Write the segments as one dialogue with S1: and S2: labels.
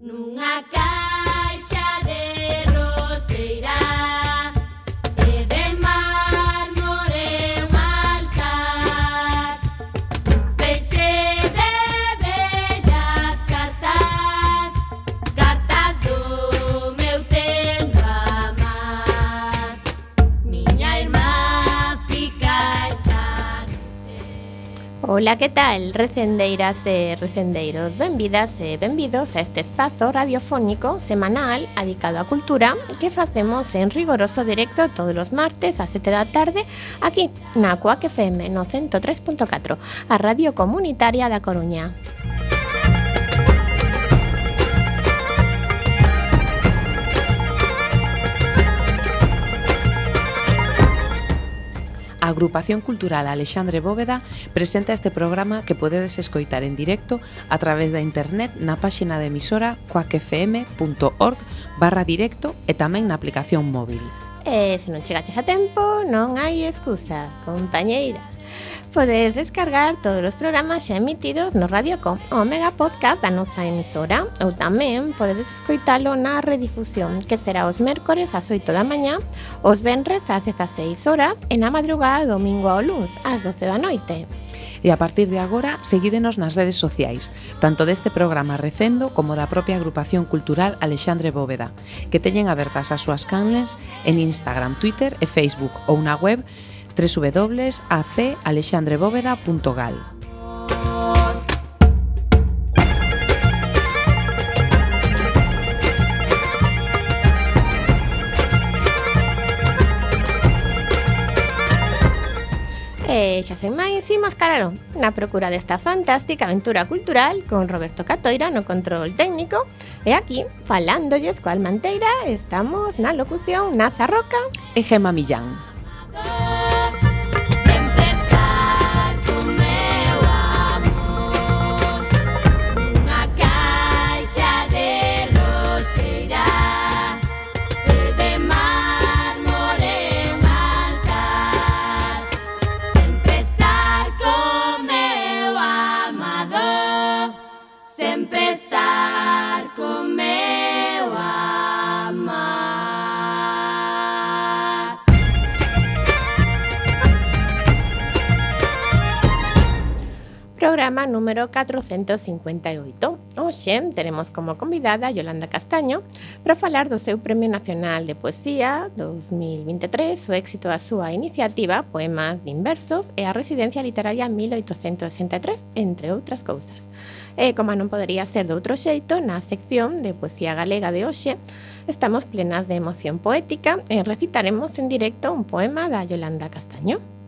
S1: Nunca
S2: Ola, que tal, recendeiras e recendeiros? Benvidas a este espazo radiofónico semanal dedicado á cultura que facemos en rigoroso directo todos os martes a 7 da tarde aquí na Coac FM no 103.4, a radio comunitaria da Coruña.
S3: A Agrupación Cultural Alexandre Bóveda presenta este programa que podedes escoitar en directo a través da internet na páxina de emisora coacfm.org barra directo e tamén na aplicación móvil.
S2: E se non chegaches a tempo, non hai excusa, compañeira podes descargar todos os programas xa emitidos no Radio Com Omega Podcast. Da nosa emisora. Ou tamén podedes escoitalo na redifusión que será os mércores ás 8 da mañá, os venres ás 16 horas e na madrugada domingo ao luns ás 12 da noite
S3: e a partir de agora seguídenos nas redes sociais, tanto deste programa Recendo como da propia agrupación cultural Alexandre Bóveda, que teñen abertas as súas canles en Instagram, Twitter e Facebook ou na web www.acalexandrebóveda.gal.
S2: E eh, xa sen máis, imos cararo na procura desta fantástica aventura cultural con Roberto Catoira no control técnico e aquí, falándolles coa Almanteira, estamos na locución Naza Roca
S3: e Gema Millán.
S2: programa número 458. Hoxe teremos como convidada Yolanda Castaño para falar do seu Premio Nacional de Poesía 2023, o éxito a súa iniciativa Poemas de Inversos e a Residencia Literaria 1863, entre outras cousas. E eh, como non podería ser de outro xeito, na sección de Poesía Galega de hoxe, estamos plenas de emoción poética e recitaremos en directo un poema da Yolanda Castaño.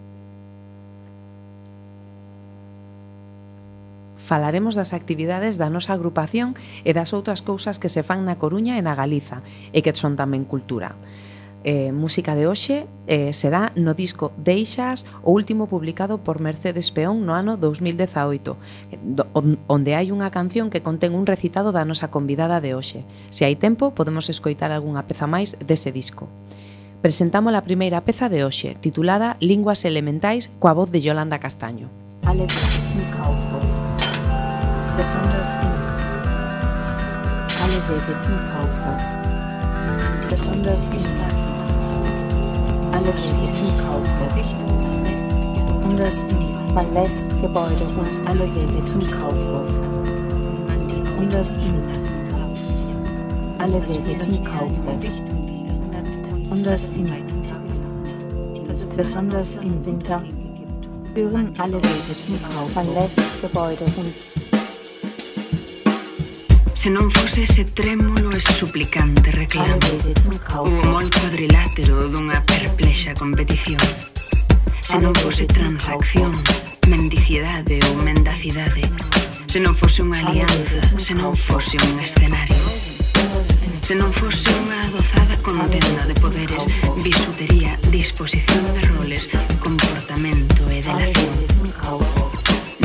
S3: falaremos das actividades da nosa agrupación e das outras cousas que se fan na Coruña e na Galiza, e que son tamén cultura. Eh, música de hoxe eh, será no disco Deixas, o último publicado por Mercedes Peón no ano 2018, onde hai unha canción que contén un recitado da nosa convidada de hoxe. Se hai tempo, podemos escoitar algunha peza máis dese disco presentamos a primeira peza de hoxe, titulada Linguas Elementais coa voz de Yolanda Castaño.
S4: Alegría, letra, Besonders in alle Wege zum Kaufhof. Besonders in alle Wege zum Kaufhof. Besonders in Ballastgebäude und alle Wege zum Kaufhof. Besonders in alle Wege zum Kaufhof. Besonders in besonders im Winter führen alle Wege zum Kauf. Ballastgebäude und
S5: se non fose ese trémulo e suplicante reclamo.
S4: Hubo
S5: mol cuadrilátero dunha perplexa competición. Se non fose transacción, mendicidade ou mendacidade. Se non fose unha alianza, se non fose un escenario. Se non fose unha adozada contenda de poderes Bisutería, disposición de roles, comportamento e delación.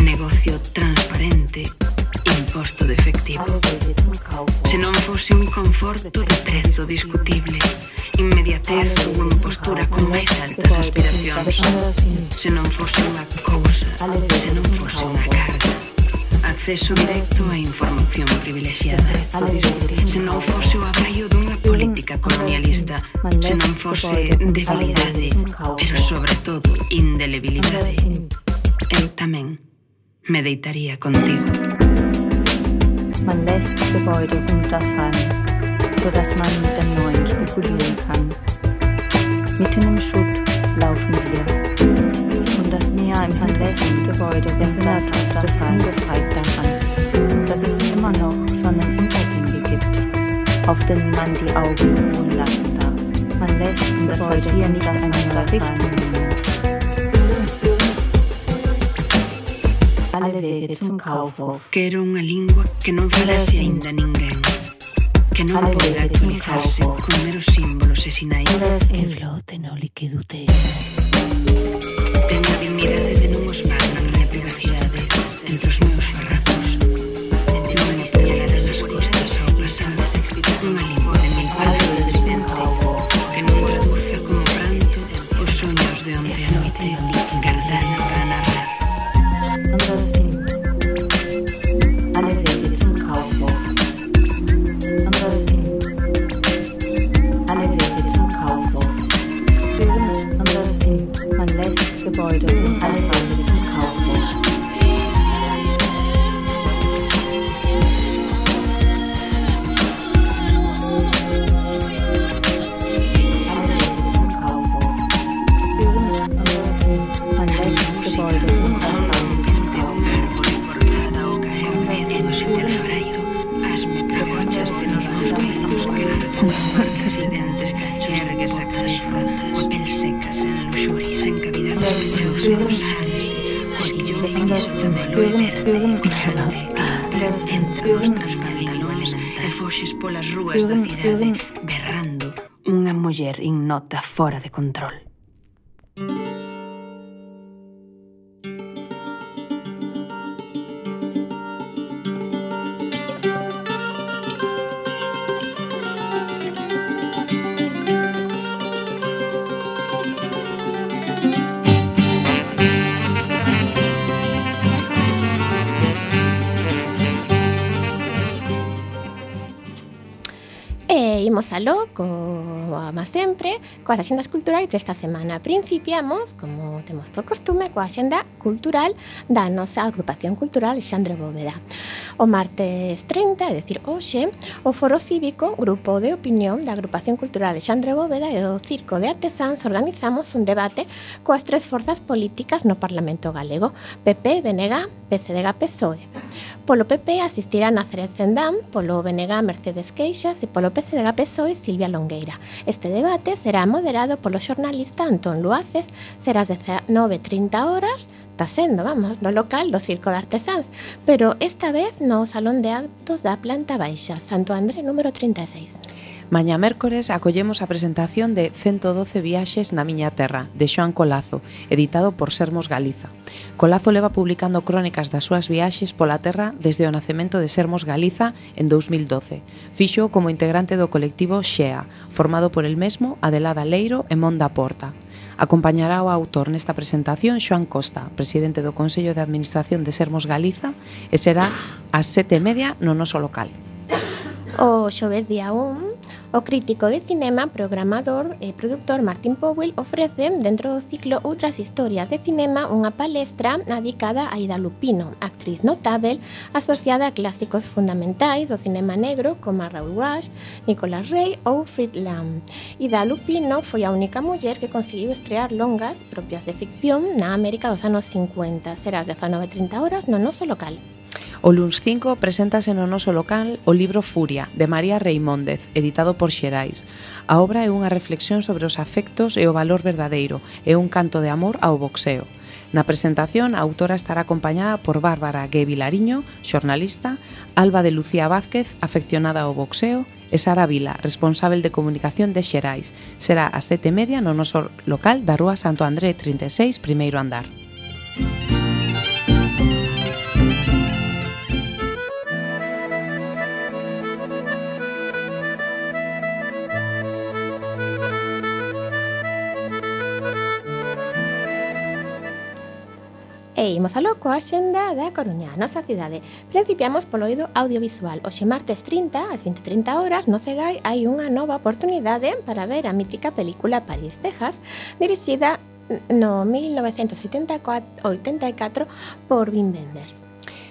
S5: Negocio transparente, imposto de efectivo. Se non fose un conforto de prezo discutible, inmediatez ou unha postura con máis altas aspiracións. Se non fose unha cousa, se non fose unha carga. Acceso directo a información privilexiada. Se non fose o abraio dunha política colonialista, se non fose debilidade, pero sobre todo indelebilidade. Eu tamén me deitaría contigo.
S4: Man lässt Gebäude runterfallen, sodass man mit dem Neuen spekulieren kann. Mitten im Schutt laufen wir. Und das Meer im Handelsgebäude erinnert uns befreit daran, dass es immer noch Sonnenuntergänge gibt, auf denen man die Augen ruhen lassen darf. Man lässt das Gebäude hier nicht einander richten. Alle Wege zum Kaufhof.
S5: Quero unha lingua que non falase aínda ninguén Que non
S4: Alle
S5: poida con meros símbolos e sinais.
S4: In
S6: flote no liquidute.
S5: Ten a dignidade de control
S2: programa sempre coa axendas culturais desta semana. Principiamos, como temos por costume, coa axenda Cultural da nosa agrupación cultural Xandre Bóveda. O martes 30, é dicir, hoxe, o Foro Cívico, Grupo de Opinión da Agrupación Cultural Xandre Bóveda e o Circo de Artesáns organizamos un debate coas tres forzas políticas no Parlamento Galego, PP, BNG, PSDG, PSOE. Polo PP asistirán a Cered Zendán, polo BNG Mercedes Queixas e polo PSDG PSOE Silvia Longueira. Este debate será moderado polo xornalista Antón Luaces, será serás 19.30 horas, está sendo, vamos, no local do Circo de Artesáns, pero esta vez no Salón de Actos da Planta Baixa, Santo André número 36.
S3: Mañá mércores acollemos a presentación de 112 viaxes na miña terra, de Xoan Colazo, editado por Sermos Galiza. Colazo leva publicando crónicas das súas viaxes pola terra desde o nacemento de Sermos Galiza en 2012. Fixo como integrante do colectivo Xea, formado por el mesmo Adelada Leiro e Monda Porta. Acompañará o autor nesta presentación Xoan Costa, presidente do Consello de Administración de Sermos Galiza, e será ás sete e media no noso local.
S2: O xoves día 1 o crítico de cinema, programador e produtor Martín Powell ofrece, dentro do ciclo Outras historias de cinema, unha palestra dedicada a Ida Lupino, actriz notável asociada a clásicos fundamentais do cinema negro como a Rush, Nicolas Rey ou Fritz Lang. Ida Lupino foi a única muller que conseguiu estrear longas propias de ficción na América dos anos 50. Será ás 19.30 horas no noso local.
S3: O luns 5 preséntase no noso local o libro Furia, de María Reimóndez, editado por Xerais. A obra é unha reflexión sobre os afectos e o valor verdadeiro, e un canto de amor ao boxeo. Na presentación, a autora estará acompañada por Bárbara Guevilariño, xornalista, Alba de Lucía Vázquez, afeccionada ao boxeo, e Sara Vila, responsável de comunicación de Xerais. Será ás sete e media no noso local da Rúa Santo André 36, primeiro andar.
S2: e imos a loco a xenda da Coruña, a nosa cidade. Principiamos polo oído audiovisual. Oxe martes 30, ás 20.30 horas, no Cegai hai unha nova oportunidade para ver a mítica película París, Texas, dirixida no 1984 por Wim Wenders.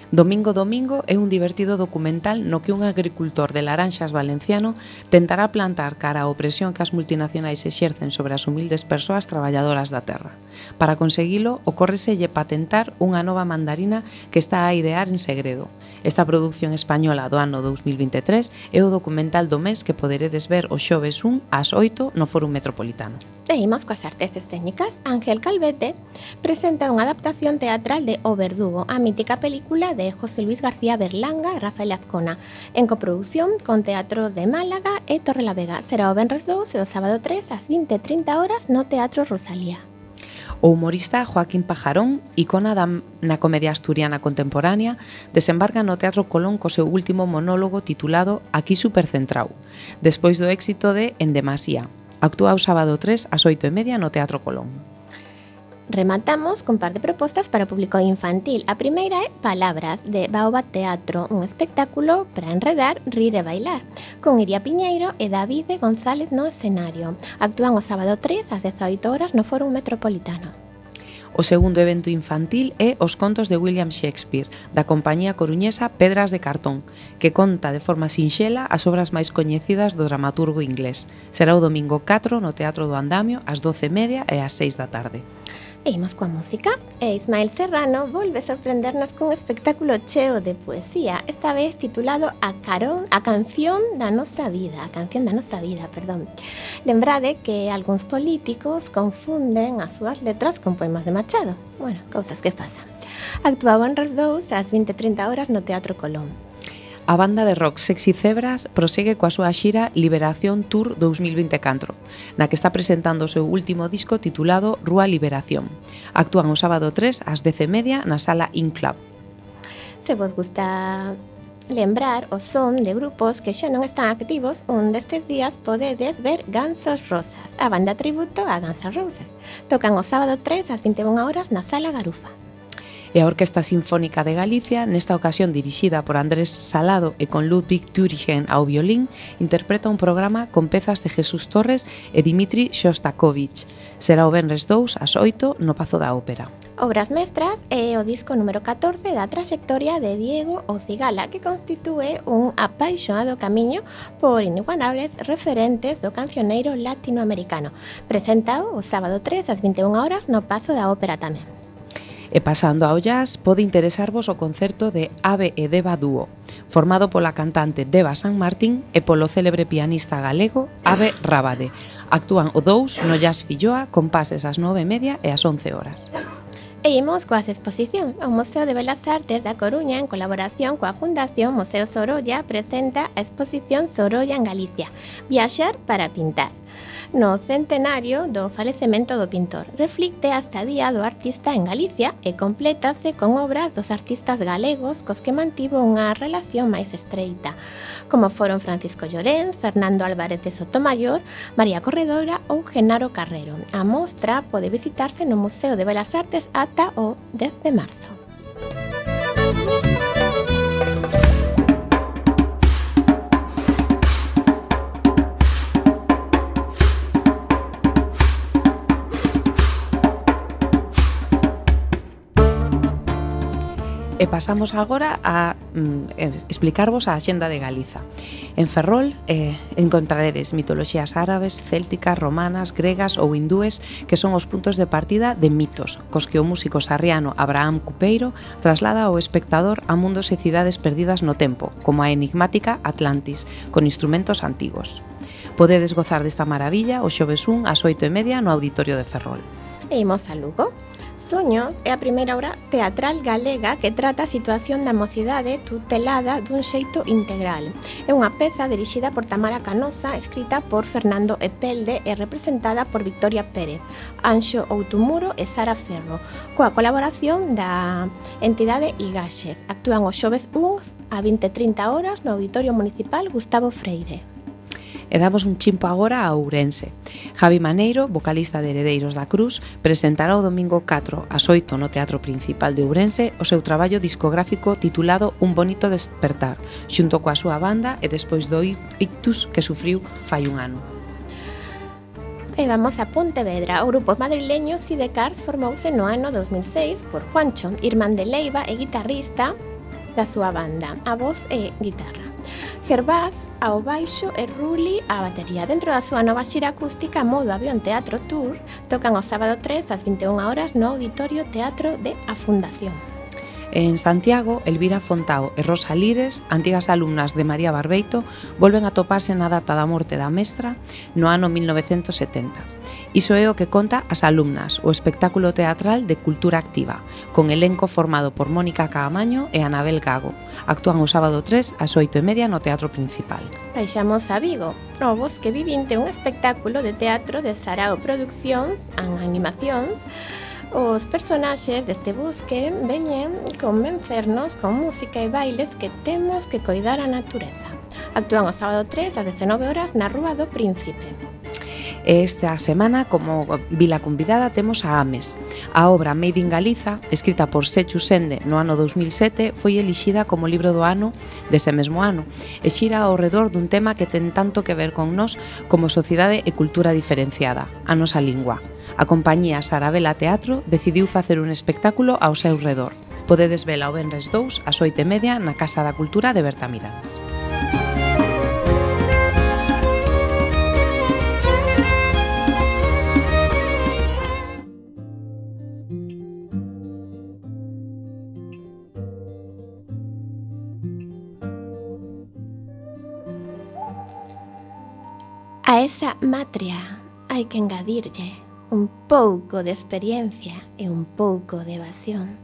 S3: Domingo Domingo é un divertido documental no que un agricultor de Laranxas valenciano tentará plantar cara á opresión que as multinacionais exercen sobre as humildes persoas traballadoras da terra. Para conseguilo, ocórreselle patentar unha nova mandarina que está a idear en segredo. Esta produción española do ano 2023 é o documental do mes que poderedes ver o xoves 1 ás 8 no Fórum Metropolitano.
S2: E coas artes escénicas. Ángel Calvete presenta unha adaptación teatral de O Verdugo, a mítica película de José Luis García Berlanga e Rafael Azcona, en coprodución con Teatros de Málaga e Torrelavega. Será o Benres 2 e o sábado 3 ás 20.30 horas no Teatro Rosalía.
S3: O humorista Joaquín Pajarón, icona da, na comedia asturiana contemporánea, desembarca no Teatro Colón co seu último monólogo titulado Aquí supercentrau, despois do éxito de En demasía. Actúa o sábado 3 ás 8 e media no Teatro Colón.
S2: Rematamos con par de propostas para público infantil. A primeira é Palabras, de Baoba Teatro, un espectáculo para enredar, rir e bailar, con Iria Piñeiro e Davide González no escenario. Actúan o sábado 3 ás 18 horas no Fórum Metropolitano.
S3: O segundo evento infantil é Os contos de William Shakespeare, da compañía coruñesa Pedras de Cartón, que conta de forma sinxela as obras máis coñecidas do dramaturgo inglés. Será o domingo 4 no Teatro do Andamio ás 12:30 e ás 6 da tarde.
S2: E imos coa música. E Ismael Serrano volve sorprendernos cun espectáculo cheo de poesía, esta vez titulado A Carón, a canción da nosa vida, a canción da nosa vida, perdón. Lembrade que algúns políticos confunden as súas letras con poemas de Machado. Bueno, cousas que pasan. Actuaban os dous ás 20.30 horas no Teatro Colón.
S3: a banda de rock Sexy Zebras prosegue coa súa xira Liberación Tour 2024, na que está presentando o seu último disco titulado Rúa Liberación. Actúan o sábado 3 ás 10:30 na sala Inclub.
S2: Se vos gusta lembrar o son de grupos que xa non están activos, un destes días podedes ver Gansos Rosas, a banda tributo a Gansos Rosas. Tocan o sábado 3 ás 21 horas na sala Garufa
S3: e a Orquesta Sinfónica de Galicia, nesta ocasión dirixida por Andrés Salado e con Ludwig Thüringen ao violín, interpreta un programa con pezas de Jesús Torres e Dimitri Shostakovich. Será o Benres 2 ás 8 no Pazo da Ópera.
S2: Obras Mestras é o disco número 14 da traxectoria de Diego Ocigala que constitúe un apaixonado camiño por inigualables referentes do cancioneiro latinoamericano. Presentao o sábado 3 ás 21 horas no Pazo da Ópera tamén.
S3: E pasando ao jazz, pode interesarvos o concerto de Ave e Deva Dúo, formado pola cantante Deva San Martín e polo célebre pianista galego Ave Rábade. Actúan o dous no Jazz Filloa con pases ás 9:30 e media e ás 11 horas.
S2: E imos coas exposicións. O Museo de Belas Artes da Coruña, en colaboración coa Fundación Museo Sorolla, presenta a exposición Sorolla en Galicia, Viaxar para pintar. No centenario do falecemento do pintor. Reflicte a estadía do artista en Galicia e complétase con obras dos artistas galegos cos que mantivo unha relación máis estreita, como foron Francisco Llorens, Fernando Álvarez de Sotomayor, María Corredora ou Genaro Carrero. A mostra pode visitarse no Museo de Belas Artes ata o 10 de marzo.
S3: E pasamos agora a mm, eh, explicarvos a Axenda de Galiza. En Ferrol eh, encontraredes mitoloxías árabes, célticas, romanas, gregas ou hindúes que son os puntos de partida de mitos, cos que o músico sarriano Abraham Cupeiro traslada ao espectador a mundos e cidades perdidas no tempo, como a enigmática Atlantis, con instrumentos antigos. Podedes gozar desta maravilla o xoves 1 ás 8 e media no Auditorio de Ferrol.
S2: E imos a Lugo. Soños é a primeira obra teatral galega que trata a situación da mocidade tutelada dun xeito integral. É unha peza dirixida por Tamara Canosa, escrita por Fernando Epelde e representada por Victoria Pérez, Anxo Outumuro e Sara Ferro, coa colaboración da entidade Igaxes. Actúan os xoves 1 a 20.30 horas no Auditorio Municipal Gustavo Freire.
S3: E damos un chimpo agora a Ourense. Javi Maneiro, vocalista de Heredeiros da Cruz, presentará o domingo 4 ás 8 no Teatro Principal de Ourense o seu traballo discográfico titulado Un bonito despertar, xunto coa súa banda e despois do ictus que sufriu fai un ano.
S2: E vamos a Pontevedra. O grupo madrileño Sidecars formouse no ano 2006 por Juancho, irmán de Leiva e guitarrista da súa banda, a voz e guitarra. Gervás ao baixo e Ruli á batería. Dentro da súa nova xira acústica Modo Avión Teatro Tour, tocan o sábado 3 ás 21 horas no Auditorio Teatro de A Fundación.
S3: En Santiago, Elvira Fontao e Rosa Lires, antigas alumnas de María Barbeito, volven a toparse na data da morte da mestra no ano 1970. Iso é o que conta as alumnas, o espectáculo teatral de cultura activa, con elenco formado por Mónica Caamaño e Anabel Gago. Actúan o sábado 3 ás 8 e media no Teatro Principal.
S2: Baixamos a Vigo, novos que vivinte un espectáculo de teatro de Sarao Produccións an Animacións, Os personaxes deste bosque veñen convencernos con música e bailes que temos que coidar a natureza. Actúan o sábado 3 a 19 horas na Rúa do Príncipe.
S3: E esta semana, como vila convidada, temos a Ames. A obra Made in Galiza, escrita por Sechu Sende no ano 2007, foi elixida como libro do ano dese mesmo ano e xira ao redor dun tema que ten tanto que ver con nós como sociedade e cultura diferenciada, a nosa lingua. A compañía Sarabela Teatro decidiu facer un espectáculo ao seu redor. Podedes vela o Benres 2 ás 8 e media na Casa da Cultura de Bertamiráns.
S2: A esa matria hai que engadirlle un pouco de experiencia e un pouco de evasión.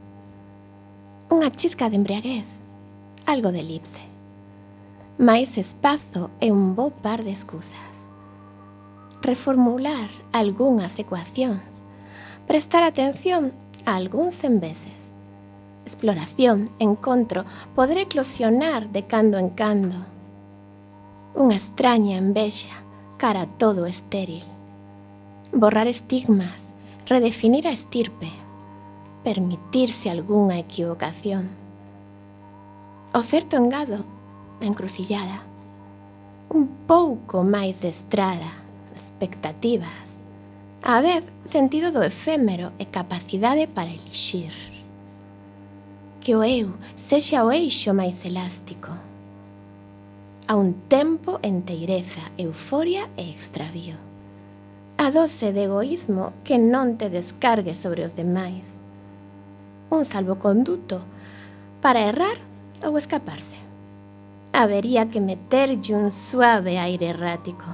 S2: Unha chisca de embriaguez, algo de elipse. máis espazo e un bo par de excusas. Reformular algunhas ecuacións, prestar atención a algúns enveses. Exploración, encontro, poder eclosionar de cando en cando. Unha extraña envexa cara todo estéril. Borrar estigmas, redefinir a estirpe, permitirse algunha equivocación. O certo engado da encrucillada, un pouco máis de estrada, expectativas, a vez sentido do efémero e capacidade para elixir. Que o eu sexa o eixo máis elástico, a un tempo enteireza, euforia e extravío. A dose de egoísmo que non te descargue sobre os demais. Un salvoconduto para errar ou escaparse. Habería que meterlle un suave aire errático.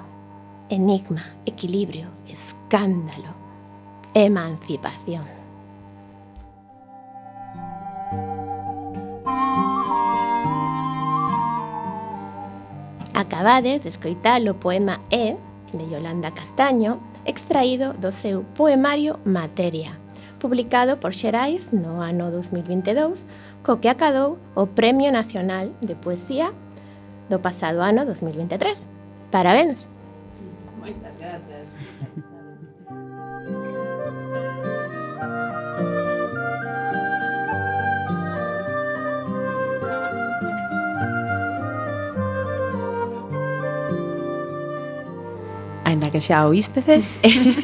S2: Enigma, equilibrio, escándalo, emancipación. Acabades de escoitar o poema E, de Yolanda Castaño, extraído do seu poemario Materia, publicado por Xerais no ano 2022, co que acadou o Premio Nacional de Poesía do pasado ano 2023. Parabéns!
S3: Moitas grazas. Ainda que xa oístedes,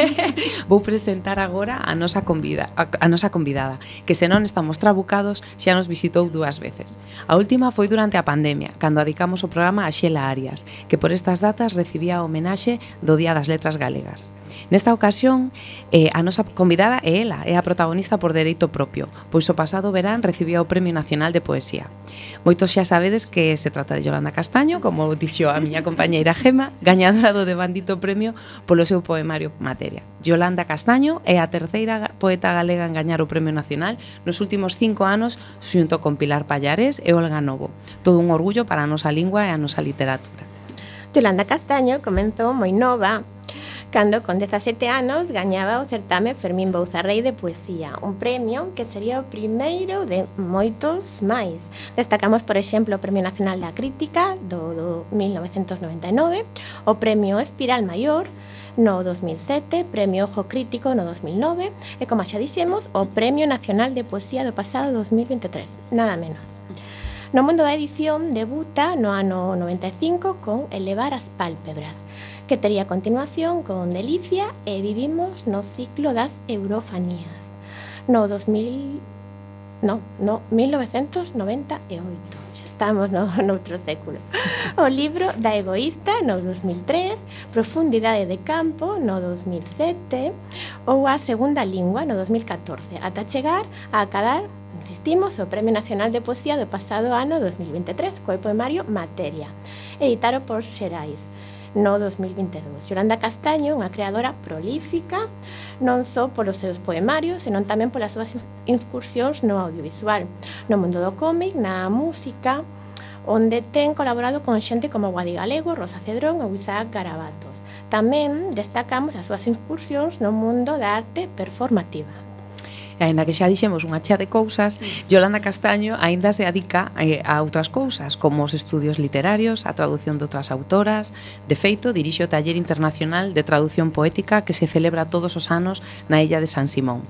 S3: vou presentar agora a nosa convida, a, a nosa convidada, que se non estamos trabucados, xa nos visitou dúas veces. A última foi durante a pandemia, cando adicamos o programa a Xela Arias, que por estas datas recibía a homenaxe do Día das Letras Galegas. Nesta ocasión, eh, a nosa convidada é ela, é a protagonista por dereito propio, pois o pasado verán recibía o Premio Nacional de Poesía. Moitos xa sabedes que se trata de Yolanda Castaño, como dixo a miña compañeira Gema, gañadora do devandito premio polo seu poemario Materia. Yolanda Castaño é a terceira poeta galega en gañar o Premio Nacional nos últimos cinco anos xunto con Pilar Pallares e Olga Novo. Todo un orgullo para a nosa lingua e a nosa literatura.
S2: Yolanda Castaño comenzou moi nova cando con 17 anos gañaba o certame Fermín Bouzarrei de Poesía, un premio que sería o primeiro de moitos máis. Destacamos, por exemplo, o Premio Nacional da Crítica do, do 1999, o Premio Espiral Maior no 2007, Premio Ojo Crítico no 2009 e, como xa dixemos, o Premio Nacional de Poesía do pasado 2023, nada menos. No mundo da edición debuta no ano 95 con Elevar as pálpebras, que tería continuación con Delicia e vivimos no ciclo das Eurofanías. No 2000 no, no, 1998. Xa estamos no, noutro século. O libro da egoísta no 2003, Profundidade de campo no 2007 ou a segunda lingua no 2014, ata chegar a acadar insistimos, o Premio Nacional de Poesía do pasado ano 2023 co poemario Materia, editado por Xerais no 2022. Yolanda Castaño, unha creadora prolífica, non só polos seus poemarios, senón tamén polas súas incursións no audiovisual, no mundo do cómic, na música, onde ten colaborado con xente como Guadi Galego, Rosa Cedrón ou Isaac Garabatos. Tamén destacamos as súas incursións no mundo da arte performativa
S3: e aínda que xa dixemos unha chea de cousas, Yolanda Castaño aínda se adica eh, a outras cousas, como os estudios literarios, a traducción de outras autoras. De feito, dirixe o taller internacional de traducción poética que se celebra todos os anos na illa de San Simón.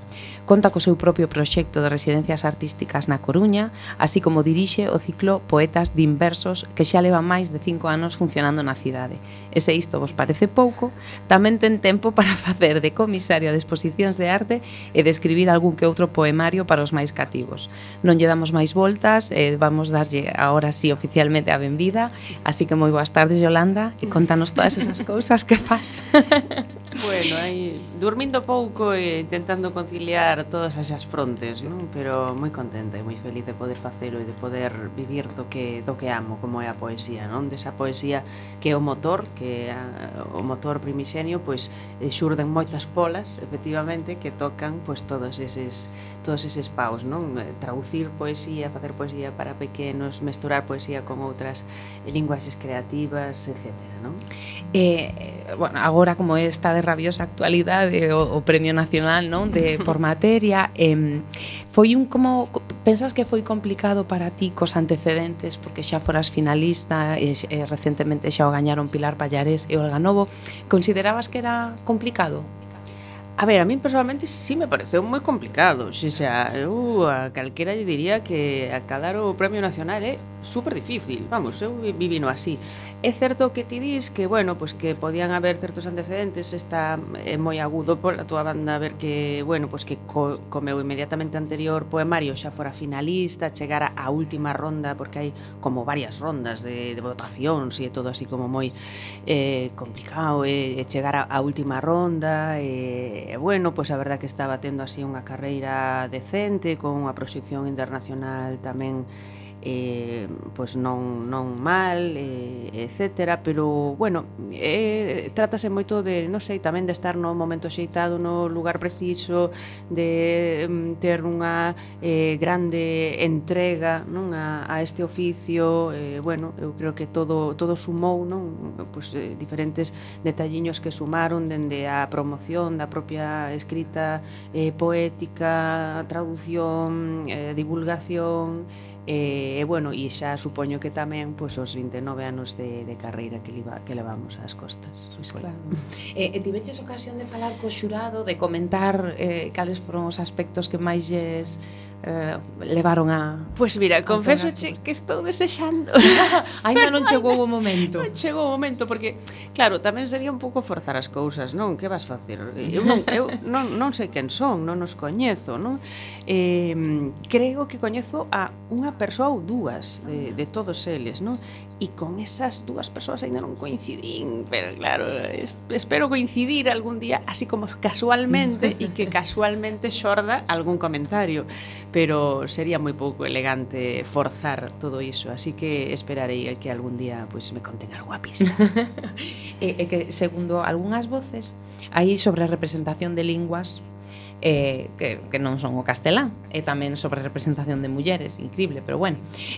S3: Conta co seu propio proxecto de residencias artísticas na Coruña, así como dirixe o ciclo Poetas de Inversos que xa leva máis de cinco anos funcionando na cidade. E se isto vos parece pouco, tamén ten tempo para facer de comisario de exposicións de arte e de escribir algún que outro poemario para os máis cativos. Non lle damos máis voltas, eh, vamos darlle agora sí oficialmente a benvida, así que moi boas tardes, Yolanda, e contanos todas esas cousas que faz.
S5: Bueno, aí, dormindo pouco e intentando conciliar todas esas frontes, non? Pero moi contenta e moi feliz de poder facelo e de poder vivir do que do que amo, como é a poesía, non? Desa poesía que é o motor, que é a, o motor primixenio, pois eh, xurden moitas polas, efectivamente, que tocan pois todos eses todos eses paus, non? Eh, traducir poesía, facer poesía para pequenos, mesturar poesía con outras linguaxes creativas, etcétera, non?
S3: Eh, eh, bueno, agora como está de rabiosa actualidade o, o Premio Nacional non de por materia. Eh, foi un como pensas que foi complicado para ti cos antecedentes? Porque xa foras finalista e, e recentemente xa o gañaron Pilar Pallares e Olga Novo. Considerabas que era complicado?
S5: A ver, a min personalmente sí me pareceu moi complicado. Xe xa, eu a calquera lle diría que acadar o Premio Nacional é super difícil Vamos, eu vivino así. É certo que ti dis que, bueno, pois pues que podían haber certos antecedentes, está é moi agudo pola túa banda ver que, bueno, pois pues que co, comeu inmediatamente anterior poemario xa fora finalista, chegara a última ronda porque hai como varias rondas de, de votacións e todo así como moi eh, complicado e eh, chegar a, a última ronda e, eh, bueno, pois pues a verdad que estaba tendo así unha carreira decente con unha proxección internacional tamén eh, pois non, non mal, eh, etc. Pero, bueno, eh, trátase moito de, non sei, tamén de estar no momento xeitado, no lugar preciso, de mm, ter unha eh, grande entrega non a, a este oficio. Eh, bueno, eu creo que todo, todo sumou non pois, eh, diferentes detalliños que sumaron dende a promoción da propia escrita eh, poética, traducción, eh, divulgación, E, e bueno, e xa supoño que tamén pois, os 29 anos de, de carreira que, liba, que levamos ás costas.
S3: Pois claro. e, e tiveches ocasión de falar co xurado, de comentar eh, cales foron os aspectos que máis lles eh, levaron a...
S5: Pois pues mira, confeso che que estou desexando.
S3: Ainda non chegou o momento.
S5: Non chegou o momento, porque, claro, tamén sería un pouco forzar as cousas, non? Que vas facer? Eu non, eu non, non sei quen son, non os coñezo, non? Eh, creo que coñezo a unha persoa ou dúas de, oh, de todos eles, non? E con esas dúas persoas aínda non coincidín, pero claro, es, espero coincidir algún día, así como casualmente, e que casualmente xorda algún comentario pero sería moi pouco elegante forzar todo iso, así que esperarei que algún día pois pues, me conten algunha pista.
S3: e, e que segundo algunhas voces, aí sobre a representación de linguas eh, que, que non son o castelán, e tamén sobre a representación de mulleres, increíble, pero bueno.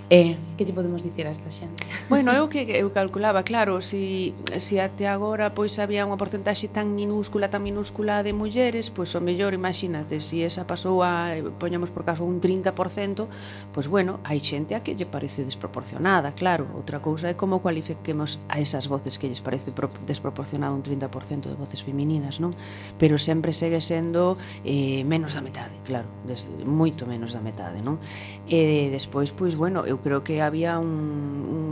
S3: Eh, que lle podemos dicir a esta xente?
S5: Bueno, eu que eu calculaba, claro, si, si até agora pois había unha porcentaxe tan minúscula, tan minúscula de mulleres, pois o mellor, imagínate, si esa pasou a, eh, poñamos por caso, un 30%, pois bueno, hai xente a que lle parece desproporcionada, claro. Outra cousa é como cualifiquemos a esas voces que lles parece desproporcionado un 30% de voces femininas, non? Pero sempre segue sendo eh, menos da metade, claro, des, moito menos da metade, non? E despois, pois, bueno, eu creo que había un, un,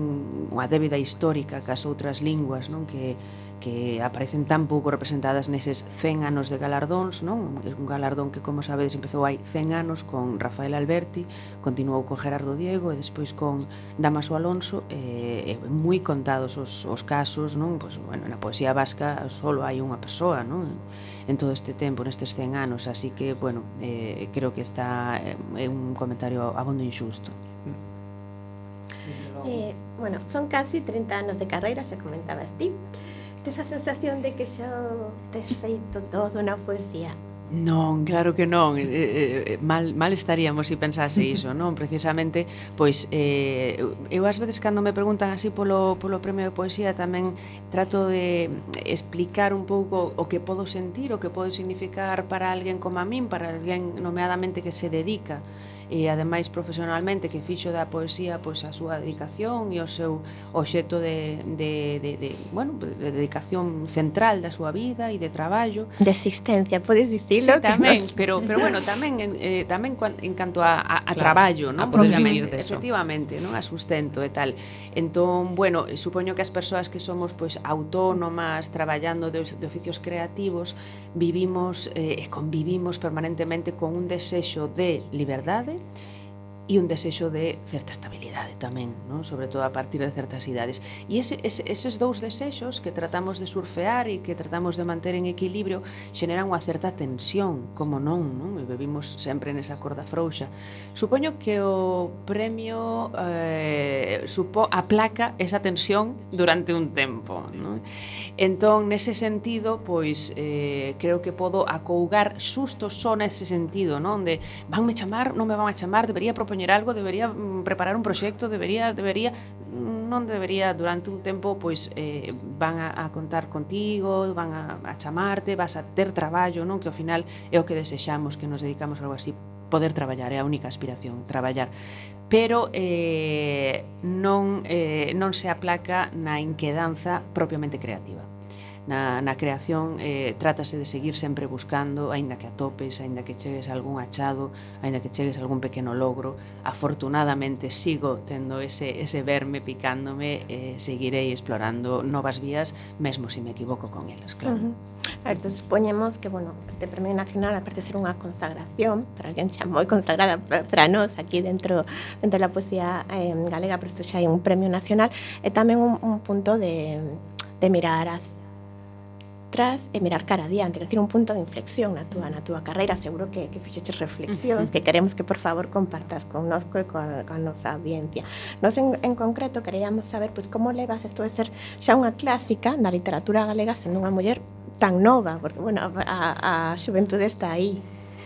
S5: unha débeda histórica cas outras linguas, non? Que que aparecen tan pouco representadas neses 100 anos de galardóns, non? É un galardón que, como sabedes, empezou hai 100 anos con Rafael Alberti, continuou con Gerardo Diego e despois con Damaso Alonso, e, e moi contados os, os casos, non? Pois, bueno, na poesía vasca solo hai unha persoa, non? En todo este tempo, nestes 100 anos, así que, bueno, eh, creo que está eh, é un comentario abondo injusto.
S2: Eh, bueno, son casi 30 anos de carreira, xa comentabas ti. Esa sensación de que xa tes feito todo na poesía?
S5: Non, claro que non. Eh, eh, eh mal, mal estaríamos se si pensase iso, non? Precisamente, pois, eh, eu ás veces cando me preguntan así polo, polo premio de poesía tamén trato de explicar un pouco o que podo sentir, o que pode significar para alguén como a min, para alguén nomeadamente que se dedica e ademais profesionalmente que fixo da poesía pois a súa dedicación e o seu obxecto de, de, de, de, bueno, de dedicación central da súa vida e de traballo
S2: de existencia, podes dicilo
S5: sí, tamén, nos... pero, pero bueno, tamén eh, tamén en canto a, a, a claro, traballo non?
S3: a poder vivir de
S5: efectivamente, non? a sustento e tal entón, bueno, eh, supoño que as persoas que somos pois autónomas, traballando de, de oficios creativos vivimos eh, e eh, convivimos permanentemente con un desexo de liberdade e un desexo de certa estabilidade tamén, non? sobre todo a partir de certas idades. E ese, ese, eses dous desexos que tratamos de surfear e que tratamos de manter en equilibrio xeneran unha certa tensión, como non, non? E bebimos sempre nesa corda frouxa. Supoño que o premio eh, supo aplaca esa tensión durante un tempo. Non? Entón, nese sentido, pois eh, creo que podo acougar susto só nese sentido, non? De vanme chamar, non me van a chamar, debería propoñer algo, debería mm, preparar un proxecto, debería, debería mm, non debería durante un tempo pois eh, van a, a contar contigo, van a, a chamarte, vas a ter traballo, non? Que ao final é o que desexamos que nos dedicamos algo así poder traballar, é a única aspiración, traballar. Pero eh, non, eh, non se aplaca na inquedanza propiamente creativa na, na creación eh, trátase de seguir sempre buscando, aínda que atopes, aínda que chegues a algún achado, aínda que chegues a algún pequeno logro. Afortunadamente sigo tendo ese, ese verme picándome, eh, seguirei explorando novas vías, mesmo se si me equivoco con elas, claro. Uh -huh.
S2: A ver, entonces, supoñemos que, bueno, este Premio Nacional aparte de ser unha consagración, para alguén xa moi consagrada para nós aquí dentro dentro da poesía eh, galega, pero isto xa é un premio nacional, é tamén un, un punto de, de mirar hacia atrás e mirar cara adiante, decir, un punto de inflexión na túa, na túa carreira, seguro que, que fixeches reflexións, que queremos que por favor compartas connosco e con, con nosa audiencia. Nos en, en concreto queríamos saber pois, pues, como levas isto de ser xa unha clásica na literatura galega sendo unha muller tan nova, porque bueno, a, a, a xuventude está aí.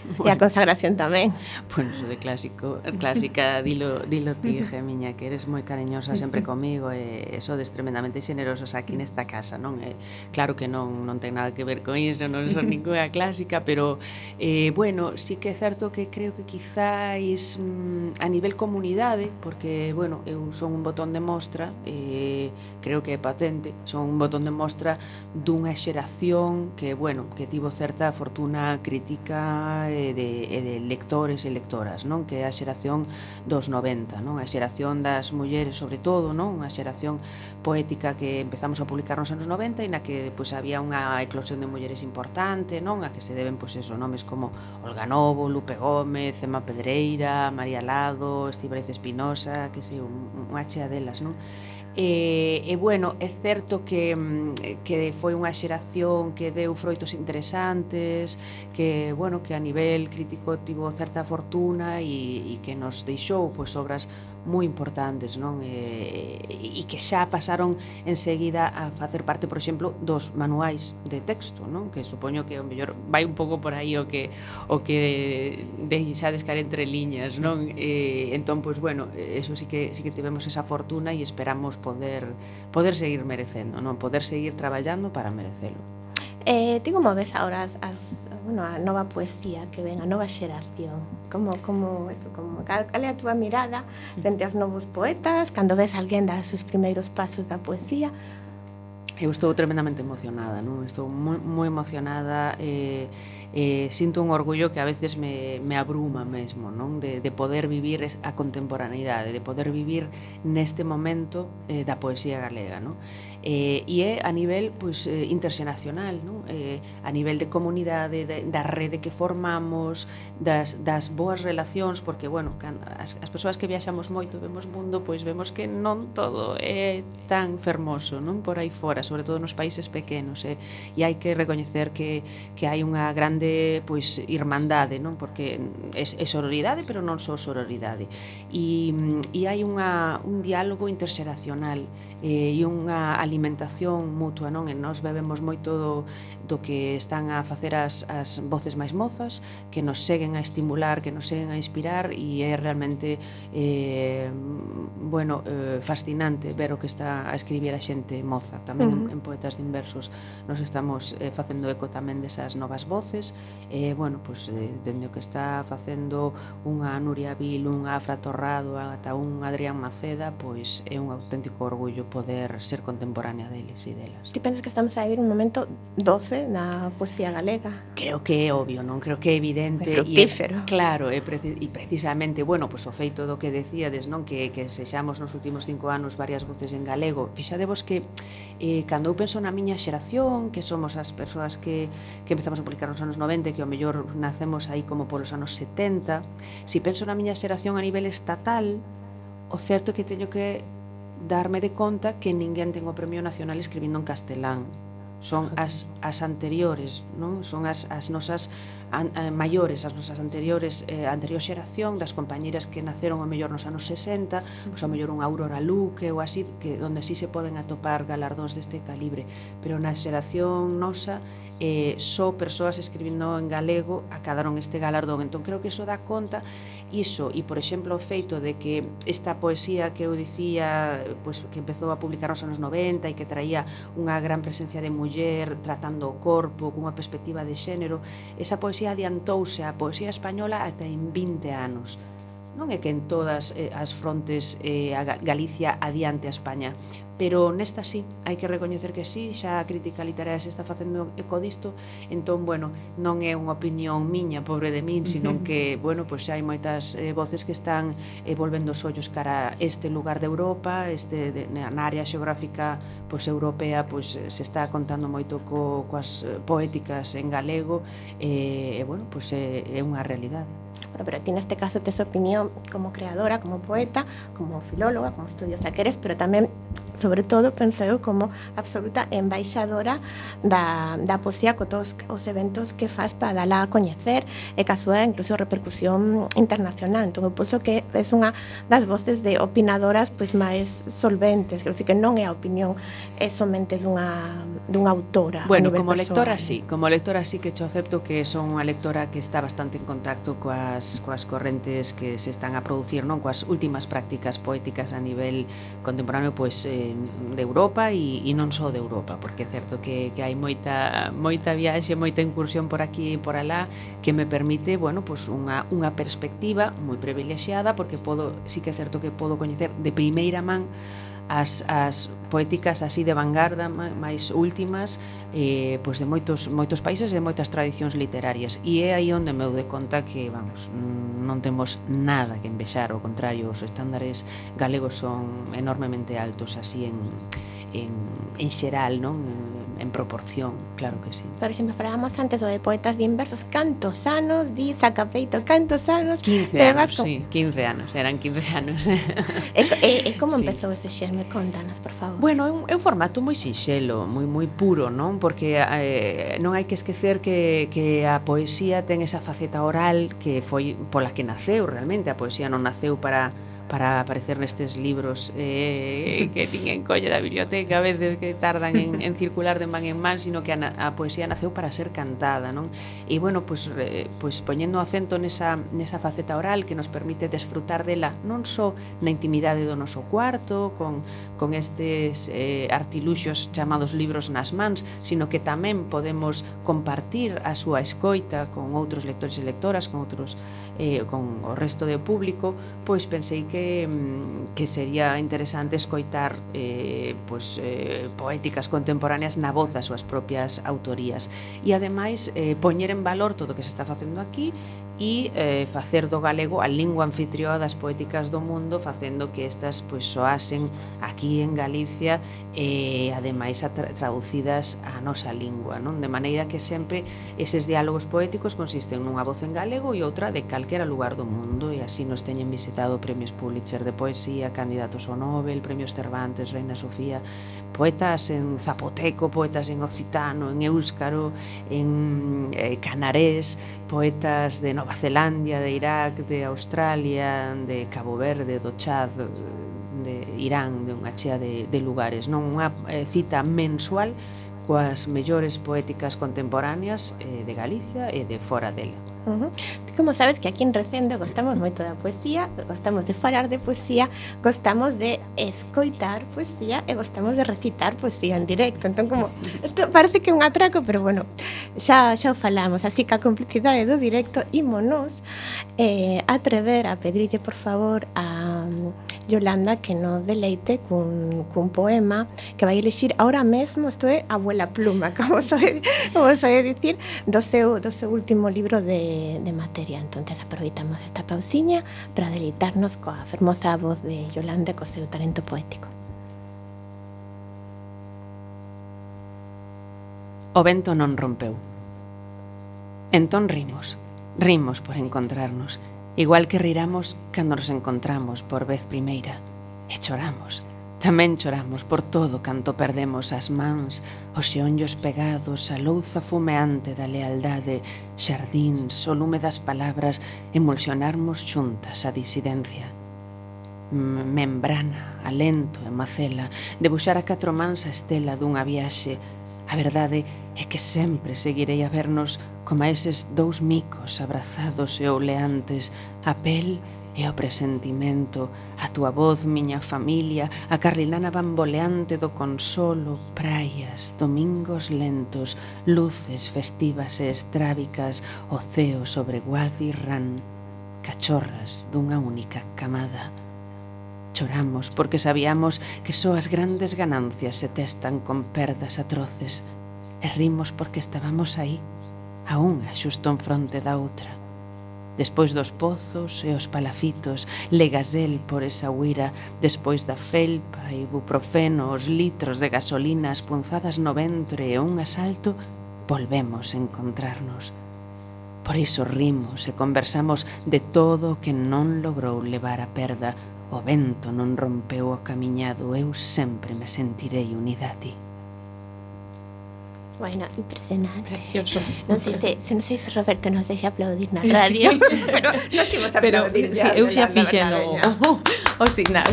S2: bueno. E a consagración tamén.
S5: Bueno, de clásico, clásica, dilo, dilo ti, Gemiña, que eres moi cariñosa sempre comigo e sodes tremendamente xenerosos aquí nesta casa, non? E, claro que non, non ten nada que ver con iso, non son ninguna clásica, pero, eh, bueno, sí que é certo que creo que quizáis mm, a nivel comunidade, porque, bueno, eu son un botón de mostra, e creo que é patente, son un botón de mostra dunha xeración que, bueno, que tivo certa fortuna crítica e de, e de lectores e lectoras, non? Que é a xeración dos 90, non? A xeración das mulleres, sobre todo, non? A xeración poética que empezamos a publicar nos anos 90 e na que pois había unha eclosión de mulleres importante, non? A que se deben pois eso, nomes como Olga Novo, Lupe Gómez, Emma Pedreira, María Lado, Estíbaliz Espinosa, que sei, unha chea delas, non? E, e bueno, é certo que, mm, que foi unha xeración que deu froitos interesantes, que, bueno, que a nivel crítico tivo certa fortuna e, e que nos deixou pois, obras moi importantes, non? E, e que xa pasaron enseguida a facer parte, por exemplo, dos manuais de texto, non? Que supoño que o mellor vai un pouco por aí o que o que deixades caer entre liñas, non? E entón pois bueno, eso sí que sí que tivemos esa fortuna e esperamos poder poder seguir merecendo, non? Poder seguir traballando para merecelo.
S2: Eh, tigo unha vez agora as, as bueno, a nova poesía que ven, a nova xeración. Como, como, eso, como, cal, cal é a túa mirada mm. frente aos novos poetas, cando ves alguén dar os seus primeiros pasos da poesía?
S5: Eu estou tremendamente emocionada, non? Estou moi, moi emocionada, eh, eh, sinto un orgullo que a veces me, me abruma mesmo, non? De, de poder vivir a contemporaneidade, de poder vivir neste momento eh, da poesía galega, non? Eh, e é a nivel pois, pues, eh, interxenacional, non? Eh, a nivel de comunidade, de, da rede que formamos, das, das boas relacións, porque, bueno, can, as, as persoas que viaxamos moito, vemos mundo, pois vemos que non todo é tan fermoso, non? Por aí fora, sobre todo nos países pequenos, eh? e hai que recoñecer que, que hai unha grande grande pois irmandade, non? Porque é, é sororidade, pero non só sororidade. E, e hai unha, un diálogo interxeracional eh, e unha alimentación mutua, non? E nós bebemos moito do, do que están a facer as, as voces máis mozas, que nos seguen a estimular, que nos seguen a inspirar e é realmente eh, bueno, eh, fascinante ver o que está a escribir a xente moza. Tamén
S2: uh -huh.
S5: en, en Poetas de Inversos nos estamos eh, facendo eco tamén desas novas voces eh, bueno, pois, dende o que está facendo unha Nuria Vil, unha Afra Torrado, ata un Adrián Maceda, pois é un auténtico orgullo poder ser contemporánea deles e delas.
S2: Ti pensas que estamos a vivir un momento doce na poesía galega?
S5: Creo que é obvio, non? Creo que é evidente.
S2: É fructífero.
S5: Claro, e, preci e precisamente, bueno, pois o feito do que decíades, non? Que, que sexamos nos últimos cinco anos varias voces en galego. Fixadevos que eh, cando eu penso na miña xeración, que somos as persoas que, que empezamos a publicar nos anos 90, que ao mellor nacemos aí como polos anos 70, se si penso na miña xeración a nivel estatal, o certo é que teño que darme de conta que ninguén ten o Premio Nacional escribindo en castelán. Son as, as anteriores, non? Son as, as nosas an, a, maiores, as nosas anteriores eh, anterior xeración das compañeiras que naceron ao mellor nos anos 60, pois ao mellor unha Aurora Luque ou así, que onde si sí se poden atopar galardóns deste calibre, pero na xeración nosa eh, só persoas escribindo en galego acadaron este galardón. Entón, creo que iso dá conta iso, e, por exemplo, o feito de que esta poesía que eu dicía pois, que empezou a publicar nos anos 90 e que traía unha gran presencia de muller tratando o corpo cunha perspectiva de xénero, esa poesía adiantouse a poesía española ata en 20 anos. Non é que en todas eh, as frontes eh, a Galicia adiante a España, pero nesta sí, hai que recoñecer que sí, xa a crítica literaria se está facendo eco disto, entón, bueno, non é unha opinión miña, pobre de min, sino que, bueno, pois xa hai moitas eh, voces que están eh, volvendo os ollos cara a este lugar de Europa, este de, na área xeográfica pois europea, pois eh, se está contando moito co, coas eh, poéticas en galego, e, eh, e bueno, pois é, é unha realidade.
S2: Bueno, pero ti neste caso tes opinión como creadora, como poeta, como filóloga, como estudiosa que eres, pero tamén sobre sobre todo penso eu como absoluta embaixadora da, da poesía co todos os eventos que faz para dala a coñecer e ca súa incluso repercusión internacional. Entón eu penso que é unha das voces de opinadoras pois máis solventes. Quero dicir que non é a opinión é somente dunha, dunha autora
S5: bueno, como personal.
S2: lectora
S5: sí. Como lectora sí que cho acepto que son unha lectora que está bastante en contacto coas, coas correntes que se están a producir non? Coas últimas prácticas poéticas a nivel contemporáneo pois eh, de Europa e, e non só de Europa, porque é certo que, que hai moita, moita viaxe, moita incursión por aquí e por alá que me permite, bueno, pues unha, unha perspectiva moi privilexiada, porque podo, sí que é certo que podo coñecer de primeira man as, as poéticas así de vanguarda máis últimas eh, pois de moitos, moitos países e moitas tradicións literarias e é aí onde me de conta que vamos, non temos nada que envexar ao contrario, os estándares galegos son enormemente altos así en, en, en xeral non? en proporción, claro que sí.
S2: Por exemplo, falábamos antes do de poetas de inversos, cantos anos, di Sacapeito, cantos anos.
S5: 15 anos,
S2: Vasco.
S5: sí, 15 anos, eran 15 anos.
S2: e, e, e como
S5: sí.
S2: empezou ese xerme? Contanos, por favor.
S5: Bueno, é un, formato moi sinxelo, moi moi puro, non? Porque eh, non hai que esquecer que, que a poesía ten esa faceta oral que foi pola que naceu realmente, a poesía non naceu para para aparecer nestes libros eh, que ninguén colle da biblioteca a veces que tardan en, en circular de man en man sino que a, na, a poesía naceu para ser cantada non? E bueno, pois, pues, eh, pues, poñendo acento nesa, nesa faceta oral que nos permite desfrutar dela non só na intimidade do noso cuarto con, con estes eh, artiluxos chamados libros nas mans sino que tamén podemos compartir a súa escoita con outros lectores e lectoras con outros eh, con o resto de público, pois pensei que, mm, que sería interesante escoitar eh, pois, eh, poéticas contemporáneas na voz das súas propias autorías. E ademais, eh, poñer en valor todo o que se está facendo aquí e eh, facer do galego a lingua anfitrioa das poéticas do mundo facendo que estas pois, soasen aquí en Galicia e eh, ademais a tra traducidas á nosa lingua non? De maneira que sempre eses diálogos poéticos consisten nunha voz en galego e outra de calquera lugar do mundo e así nos teñen visitado premios Pulitzer de poesía candidatos ao Nobel, premios Cervantes, Reina Sofía poetas en zapoteco, poetas en occitano, en éuscaro, en eh, canarés, poetas de Nova Zelandia, de Irak, de Australia, de Cabo Verde, do Chad, de Irán, de unha chea de, de lugares, non unha eh, cita mensual coas mellores poéticas contemporáneas eh, de Galicia e de fora dela.
S2: Uh -huh. Como sabes que aquí en Recendo gostamos moito da poesía, gostamos de falar de poesía, gostamos de escoitar poesía e gostamos de recitar poesía en directo. Entón, como, isto parece que é un atraco, pero bueno, xa, xa o falamos. Así que a complicidade do directo, ímonos eh, atrever a pedirlle, por favor, a Yolanda que nos deleite cun, cun poema que vai elexir ahora mesmo, isto é Abuela Pluma, como soe, como soe dicir, do seu, do seu último libro de de, materia. Entonces aproveitamos esta pausiña para deleitarnos coa fermosa voz de Yolanda co seu talento poético.
S5: O vento non rompeu. Entón rimos, rimos por encontrarnos, igual que riramos cando nos encontramos por vez primeira, e choramos Tamén choramos por todo canto perdemos as mans, os xeonllos pegados, a louza fumeante da lealdade, xardíns, o lume das palabras, emulsionarmos xuntas a disidencia. Membrana, alento e macela, debuxar a catro mans a estela dunha viaxe. A verdade é que sempre seguirei a vernos como a eses dous micos abrazados e oleantes, a pel e E o presentimento, a túa voz, miña familia, a carrilana bamboleante do consolo, praias, domingos lentos, luces festivas e estrábicas, o ceo sobre Guadi Ran, cachorras dunha única camada. Choramos porque sabíamos que só as grandes ganancias se testan con perdas atroces. E rimos porque estábamos aí, a unha xusto en fronte da outra Despois dos pozos e os palacitos, legasel por esa huira, despois da felpa, e ibuprofeno, os litros de gasolina, as punzadas no ventre e un asalto, volvemos a encontrarnos. Por iso rimos e conversamos de todo o que non logrou levar a perda. O vento non rompeu o camiñado, eu sempre me sentirei unida a ti.
S2: Bueno, impresionante.
S3: Precioso.
S2: Non sei se, se non sei se Roberto nos deixa aplaudir na radio, sí. pero nos imos
S3: vos
S2: aplaudir.
S3: Pero si, sí, eu xa fixen o, o, o signal.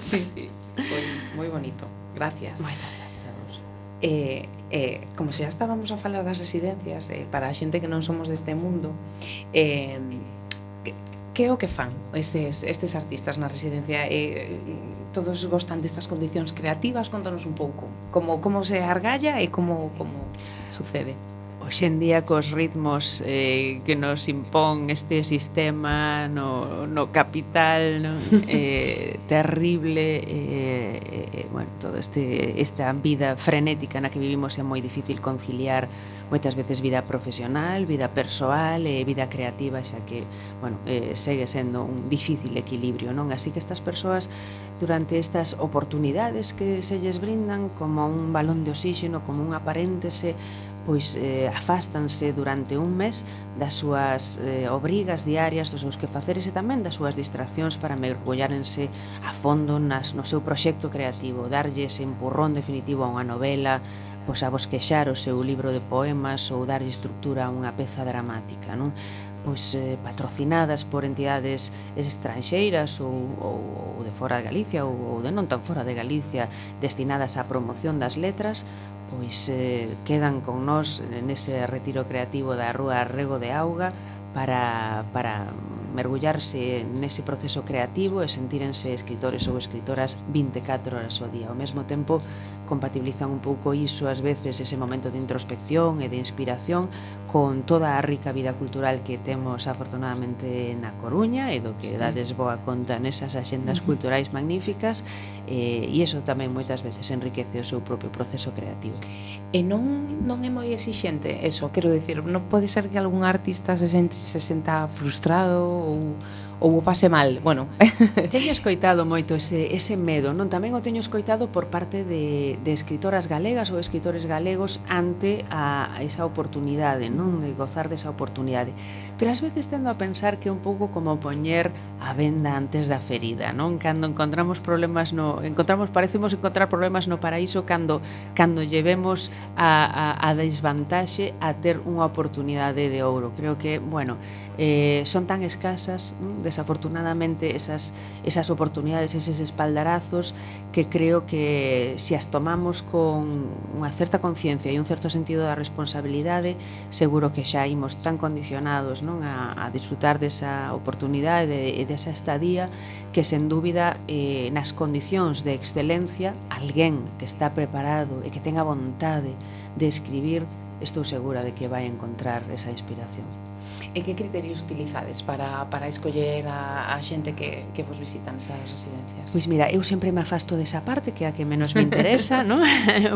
S3: sí, sí. Foi moi bonito. Gracias.
S5: Moitas gracias a vos.
S3: Eh, eh, como xa estábamos a falar das residencias, eh, para a xente que non somos deste mundo, eh, que é o que fan estes, estes artistas na residencia? E, todos gostan destas condicións creativas? Contanos un pouco como, como se argalla e como, como sucede.
S5: Hoxe en día cos ritmos eh, que nos impón este sistema no, no capital no? eh, terrible eh, eh, bueno, todo este, esta vida frenética na que vivimos é moi difícil conciliar eh, moitas veces vida profesional, vida persoal e vida creativa, xa que, bueno, eh, segue sendo un difícil equilibrio, non? Así que estas persoas durante estas oportunidades que se lles brindan como un balón de oxígeno, como un aparéntese, pois eh, afástanse durante un mes das súas eh, obrigas diarias, dos seus quefaceres e tamén das súas distraccións para mergullárense a fondo nas, no seu proxecto creativo, darlle ese empurrón definitivo a unha novela, pois a bosquexar o seu libro de poemas ou darlle estructura a unha peza dramática, non? pois eh, patrocinadas por entidades estranxeiras ou, ou, ou de fora de Galicia ou, ou de non tan fora de Galicia destinadas á promoción das letras pois eh, quedan con nós nese retiro creativo da Rúa Rego de Auga para, para mergullarse nese proceso creativo e sentírense escritores ou escritoras 24 horas ao día. Ao mesmo tempo, compatibilizan un pouco iso ás veces ese momento de introspección e de inspiración con toda a rica vida cultural que temos afortunadamente na Coruña e do que dades boa conta nesas axendas culturais magníficas eh, e iso tamén moitas veces enriquece o seu propio proceso creativo.
S3: E non, non é moi exixente eso, quero decir, non pode ser que algún artista se, sente, se senta frustrado ou ou o pase mal, bueno.
S5: Teño escoitado moito ese, ese medo, non? Tamén o teño escoitado por parte de, de escritoras galegas ou escritores galegos ante a, a esa oportunidade, non? De gozar desa oportunidade. Pero ás veces tendo a pensar que é un pouco como poñer a venda antes da ferida, non? Cando encontramos problemas no... Encontramos, parecemos encontrar problemas no paraíso cando, cando llevemos a, a, a desvantaxe a ter unha oportunidade de ouro. Creo que, bueno, eh, son tan escasas, desafortunadamente, esas, esas oportunidades, eses espaldarazos, que creo que se as tomamos con unha certa conciencia e un certo sentido da responsabilidade, seguro que xa imos tan condicionados non a, a disfrutar desa oportunidade e de, desa estadía que, sen dúbida, eh, nas condicións de excelencia, alguén que está preparado e que tenga vontade de escribir, estou segura de que vai encontrar esa inspiración.
S3: E que criterios utilizades para, para escoller a, a xente que, que vos visitan esas residencias?
S5: Pois mira, eu sempre me afasto desa parte que é a que menos me interesa, non?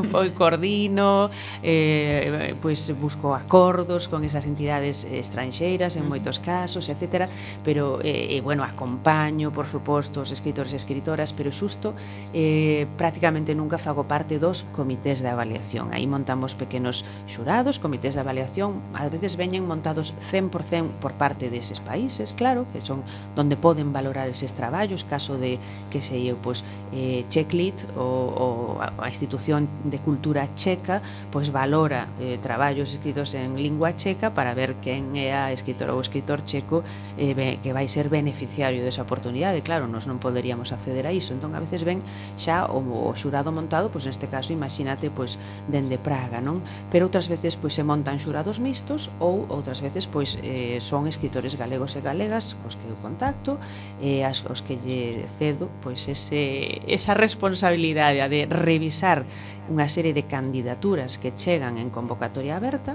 S5: Pois coordino, eh, pois busco acordos con esas entidades estranxeiras en moitos casos, etc. Pero, eh, bueno, acompaño, por suposto, os escritores e escritoras, pero xusto eh, prácticamente nunca fago parte dos comités de avaliación. Aí montamos pequenos xurados, comités de avaliación, a veces veñen montados 100% por parte deses países, claro, que son donde poden valorar eses traballos, caso de que sei eu, pois eh Checlit ou, ou a institución de cultura checa, pois valora eh, traballos escritos en lingua checa para ver quen é a escritora ou escritor checo eh, que vai ser beneficiario desa oportunidade, claro, nos non poderíamos acceder a iso, entón a veces ven xa o, o xurado montado, pois neste caso imagínate pois dende Praga, non? Pero outras veces pois se montan xurados mixtos ou outras veces pois eh, Eh, son escritores galegos e galegas cos que eu contacto e as, os que lle cedo pois ese, esa responsabilidade de revisar unha serie de candidaturas que chegan en convocatoria aberta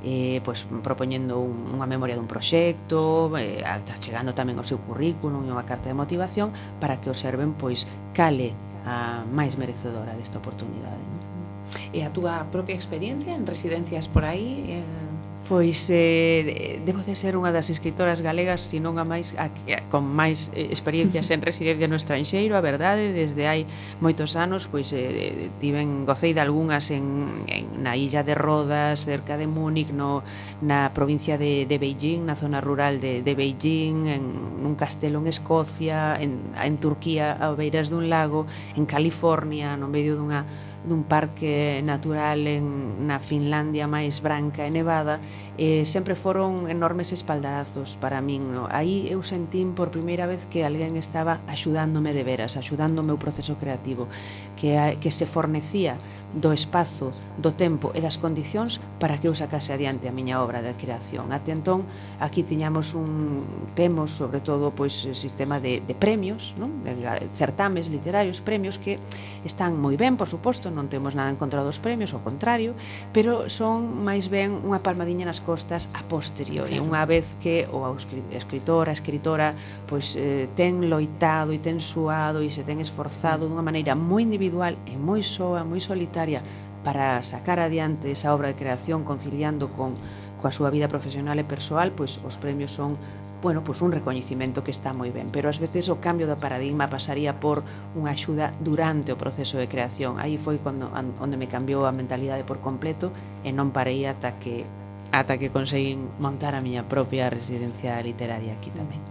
S5: eh, pois, propoñendo un, unha memoria dun proxecto, eh, chegando tamén o seu currículum e unha carta de motivación para que observen pois cale a máis merecedora desta oportunidade. Non?
S3: E a túa propia experiencia en residencias por aí? Eh
S5: pois eh, debo de ser unha das escritoras galegas, se non a máis a, a, con máis eh, experiencias en residencia no estranxeiro, a verdade, desde hai moitos anos, pois eh, tiven gocei de algunhas en, en na illa de Rodas, cerca de Múnich, no, na provincia de, de Beijing, na zona rural de, de Beijing, en un castelo en Escocia, en, en Turquía, a beiras dun lago, en California, no medio dunha dun parque natural en, na Finlandia máis branca e nevada eh, sempre foron enormes espaldarazos para min. No? Aí eu sentín por primeira vez que alguén estaba axudándome de veras, axudando o meu proceso creativo, que, que se fornecía do espazo, do tempo e das condicións para que eu sacase adiante a miña obra de creación. Até entón, aquí tiñamos un temos, sobre todo, pois sistema de, de premios, non? certames literarios, premios que están moi ben, por suposto, non temos nada en contra dos premios, ao contrario, pero son máis ben unha palmadiña nas as costas a posteriori. claro. e unha vez que o escritor, a escritora pois eh, ten loitado e ten suado e se ten esforzado mm. dunha maneira moi individual e moi soa, moi solitaria para sacar adiante esa obra de creación conciliando con coa súa vida profesional e persoal, pois os premios son bueno, pois un recoñecimento que está moi ben, pero ás veces o cambio da paradigma pasaría por unha axuda durante o proceso de creación. Aí foi cando onde me cambiou a mentalidade por completo e non parei ata que ata que conseguín montar a miña propia residencia literaria aquí tamén.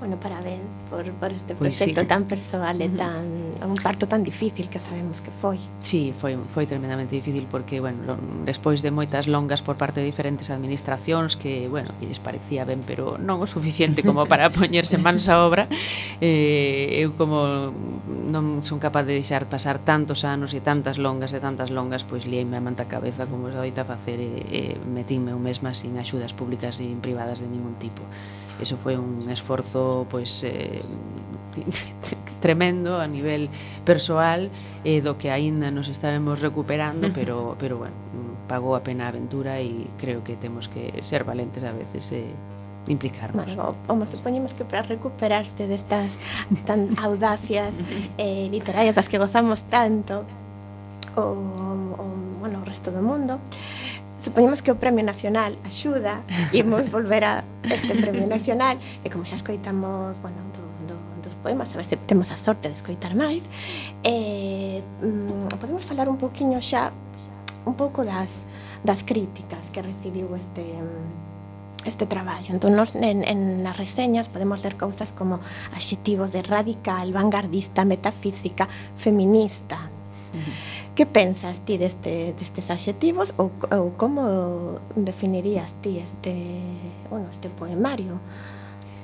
S2: Bueno, parabéns por, por este proxecto pues sí. tan persoal e tan un parto tan difícil que sabemos que foi.
S5: Sí, foi foi tremendamente difícil porque bueno, despois de moitas longas por parte de diferentes administracións que, bueno, lles parecía ben, pero non o suficiente como para poñerse mans á obra, eh, eu como non son capaz de deixar pasar tantos anos e tantas longas e tantas longas, pois lieime a manta a cabeza como se doita facer e, e metinme eu mesma sin axudas públicas nin privadas de ningún tipo. Eso foi un esforzo pois eh, tremendo a nivel persoal eh, do que aínda nos estaremos recuperando, pero pero bueno, pagou a pena a aventura e creo que temos que ser valentes a veces e eh, implicarnos.
S2: Bueno, como supoñemos que para recuperarse destas tan audacias eh, literarias das que gozamos tanto o, o bueno, o resto do mundo, eh, supoñemos que o Premio Nacional axuda, imos volver a este Premio Nacional, e como xa escoitamos, bueno, do, do, dos poemas, a ver se temos a sorte de escoitar máis, eh, mm, podemos falar un poquinho xa, un pouco das, das críticas que recibiu este, este traballo. Entón, nos, en, en nas reseñas podemos ler cousas como adxetivos de radical, vanguardista, metafísica, feminista. Uh -huh. Que pensas ti deste, destes adxetivos ou, ou como definirías ti este, bueno, este poemario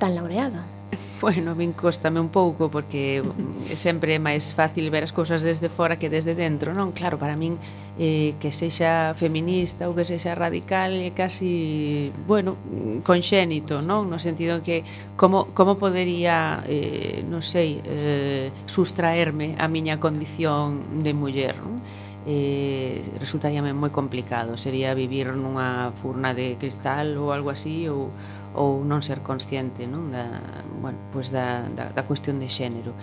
S2: tan laureado?
S5: Bueno, a min costame un pouco porque sempre é máis fácil ver as cousas desde fora que desde dentro, non? Claro, para min eh, que sexa feminista ou que sexa radical é casi, bueno, conxénito, non? No sentido que como, como podería, eh, non sei, eh, sustraerme a miña condición de muller, non? eh, resultaríame moi complicado sería vivir nunha furna de cristal ou algo así ou ou non ser consciente non? Da, bueno, pois da, da, da cuestión de xénero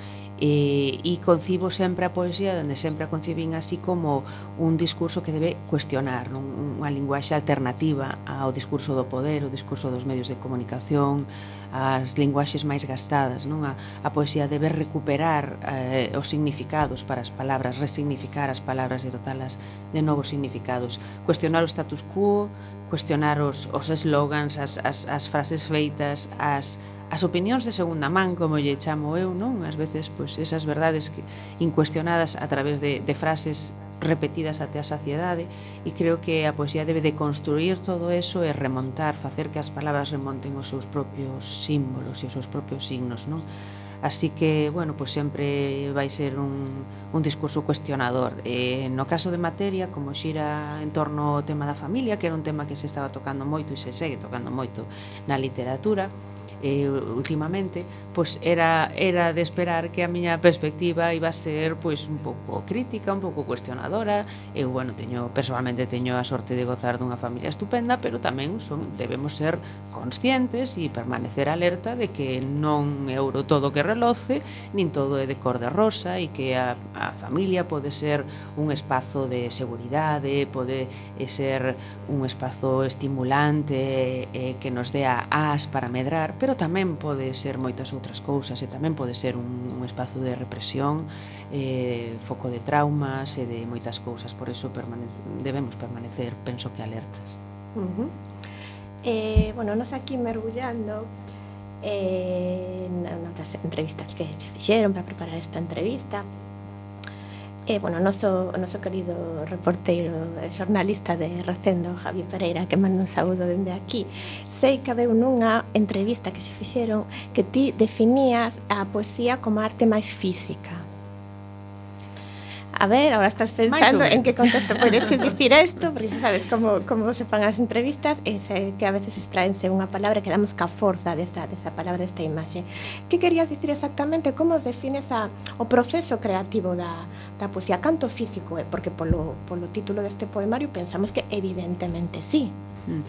S5: e, e concibo sempre a poesía onde sempre a concibín así como un discurso que debe cuestionar non? unha linguaxe alternativa ao discurso do poder, o discurso dos medios de comunicación as linguaxes máis gastadas, non? A, a poesía debe recuperar eh, os significados para as palabras, resignificar as palabras e dotalas de novos significados, cuestionar o status quo, cuestionar os, os slogans, as, as, as frases feitas, as, as opinións de segunda man, como lle chamo eu, non? Ás veces, pois, esas verdades que incuestionadas a través de, de frases repetidas até a saciedade e creo que a poesía debe de construir todo eso e remontar, facer que as palabras remonten os seus propios símbolos e os seus propios signos, non? Así que, bueno, pois sempre vai ser un, un discurso cuestionador. E, no caso de materia, como xira en torno ao tema da familia, que era un tema que se estaba tocando moito e se segue tocando moito na literatura, eh, últimamente, pois era era de esperar que a miña perspectiva iba a ser pois un pouco crítica, un pouco cuestionadora. Eu, bueno, teño persoalmente teño a sorte de gozar dunha familia estupenda, pero tamén son debemos ser conscientes e permanecer alerta de que non é ouro todo que reloce, nin todo é de cor de rosa e que a, a familia pode ser un espazo de seguridade, pode eh, ser un espazo estimulante eh, que nos dé as para medrar, pero tamén pode ser moitas outras cousas e tamén pode ser un, un espazo de represión, eh, foco de traumas e de moitas cousas, por eso permanece, debemos permanecer, penso que alertas.
S2: Uh -huh. eh, bueno, nos aquí mergullando eh, en outras entrevistas que se fixeron para preparar esta entrevista, E, bueno, o noso, o noso querido reporteiro e xornalista de Recendo, Javier Pereira, que manda un saúdo dende aquí, sei que habeu nunha entrevista que se fixeron que ti definías a poesía como arte máis física a ver, ahora estás pensando en que contexto podes dicir isto, porque sabes como, como se fan as entrevistas, e se, que a veces extraense unha palabra que damos ca forza desa, desa palabra, desta imaxe. Que querías dicir exactamente? Como os defines a, o proceso creativo da, da poesía? Canto físico é? Eh? Porque polo, polo título deste poemario pensamos que evidentemente sí.
S5: Mm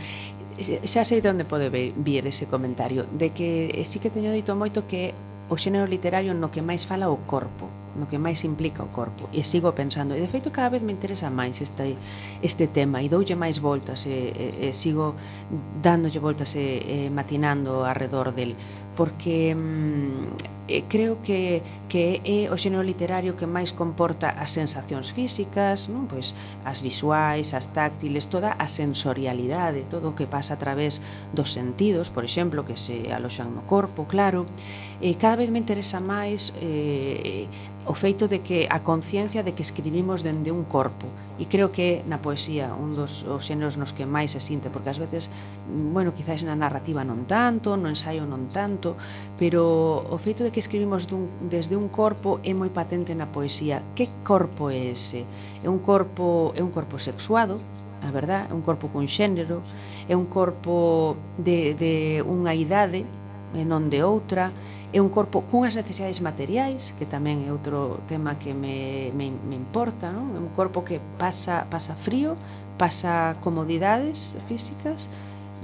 S5: xa sei de onde pode vir ese comentario de que sí que teño dito moito que o xénero literario no que máis fala o corpo, no que máis implica o corpo. E sigo pensando, e de feito cada vez me interesa máis este, este tema e doulle máis voltas e, e, e sigo dándolle voltas e, e matinando alrededor del porque mm, eh, creo que, que é o xénero literario que máis comporta as sensacións físicas, non? pois as visuais, as táctiles, toda a sensorialidade, todo o que pasa a través dos sentidos, por exemplo, que se aloxan no corpo, claro. E cada vez me interesa máis eh, o feito de que a conciencia de que escribimos dende un corpo e creo que na poesía un dos os xéneros nos que máis se sinte porque ás veces, mm, bueno, quizáis na narrativa non tanto, no ensaio non tanto pero o feito de que escribimos dun, desde un corpo é moi patente na poesía que corpo é ese? é un corpo, é un corpo sexuado a verdad, é un corpo cun xénero é un corpo de, de unha idade e non de outra é un corpo cunhas necesidades materiais, que tamén é outro tema que me, me, me importa, non? é un corpo que pasa, pasa frío, pasa comodidades físicas,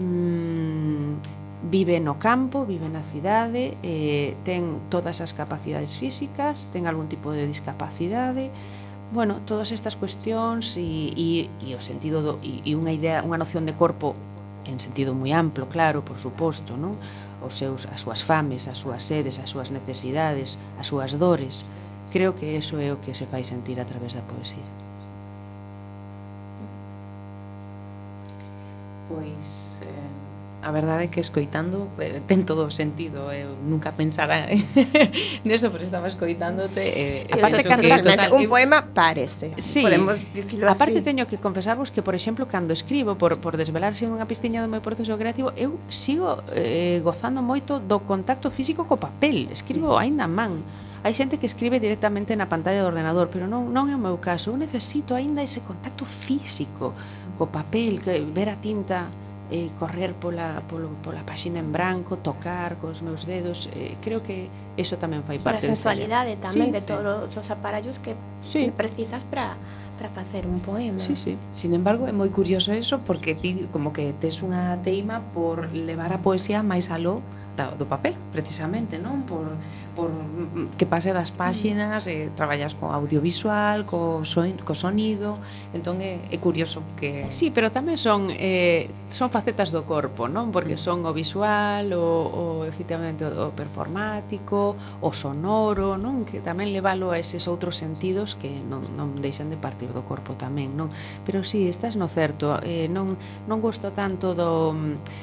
S5: mmm, vive no campo, vive na cidade, eh, ten todas as capacidades físicas, ten algún tipo de discapacidade, bueno, todas estas cuestións e, e, e o sentido do, e, e unha idea, unha noción de corpo en sentido moi amplo, claro, por suposto, non? Os seus, as súas fames, as súas sedes, as súas necesidades, as súas dores. Creo que eso é o que se fai sentir a través da poesía.
S3: Pois, eh, a verdade é que escoitando eh, ten todo o sentido eu nunca pensara neso, pero estaba escoitándote eh,
S2: eh aparte
S3: que,
S2: realmente
S3: total,
S2: un poema parece
S5: sí,
S2: podemos dicilo así.
S5: aparte teño que confesarvos que por exemplo cando escribo por, por desvelarse unha pistiña do meu proceso creativo eu sigo eh, gozando moito do contacto físico co papel escribo aínda a man. Hai xente que escribe directamente na pantalla do ordenador, pero non, non é o meu caso. Eu necesito aínda ese contacto físico co papel, que ver a tinta eh, correr pola, polo, pola páxina en branco, tocar cos meus dedos, eh, creo que eso tamén fai parte da
S2: sensualidade tamén
S5: sí,
S2: de todos sí. os aparallos que
S5: sí.
S2: Precisas para para facer un poema.
S5: Sí, sí.
S3: Sin embargo, é moi curioso eso porque ti como que tes unha teima por levar a poesía máis aló do papel, precisamente, non? Por, por que pase das páxinas, eh, traballas co audiovisual, co, son, co sonido, entón é, é curioso que...
S5: Sí, pero tamén son eh, son facetas do corpo, non? Porque mm. son o visual, o, o efectivamente o performático, o sonoro, non? Que tamén levalo a eses outros sentidos que non, non deixan de partir do corpo tamén, non? Pero si, sí, estás no certo, eh, non, non gosto tanto do,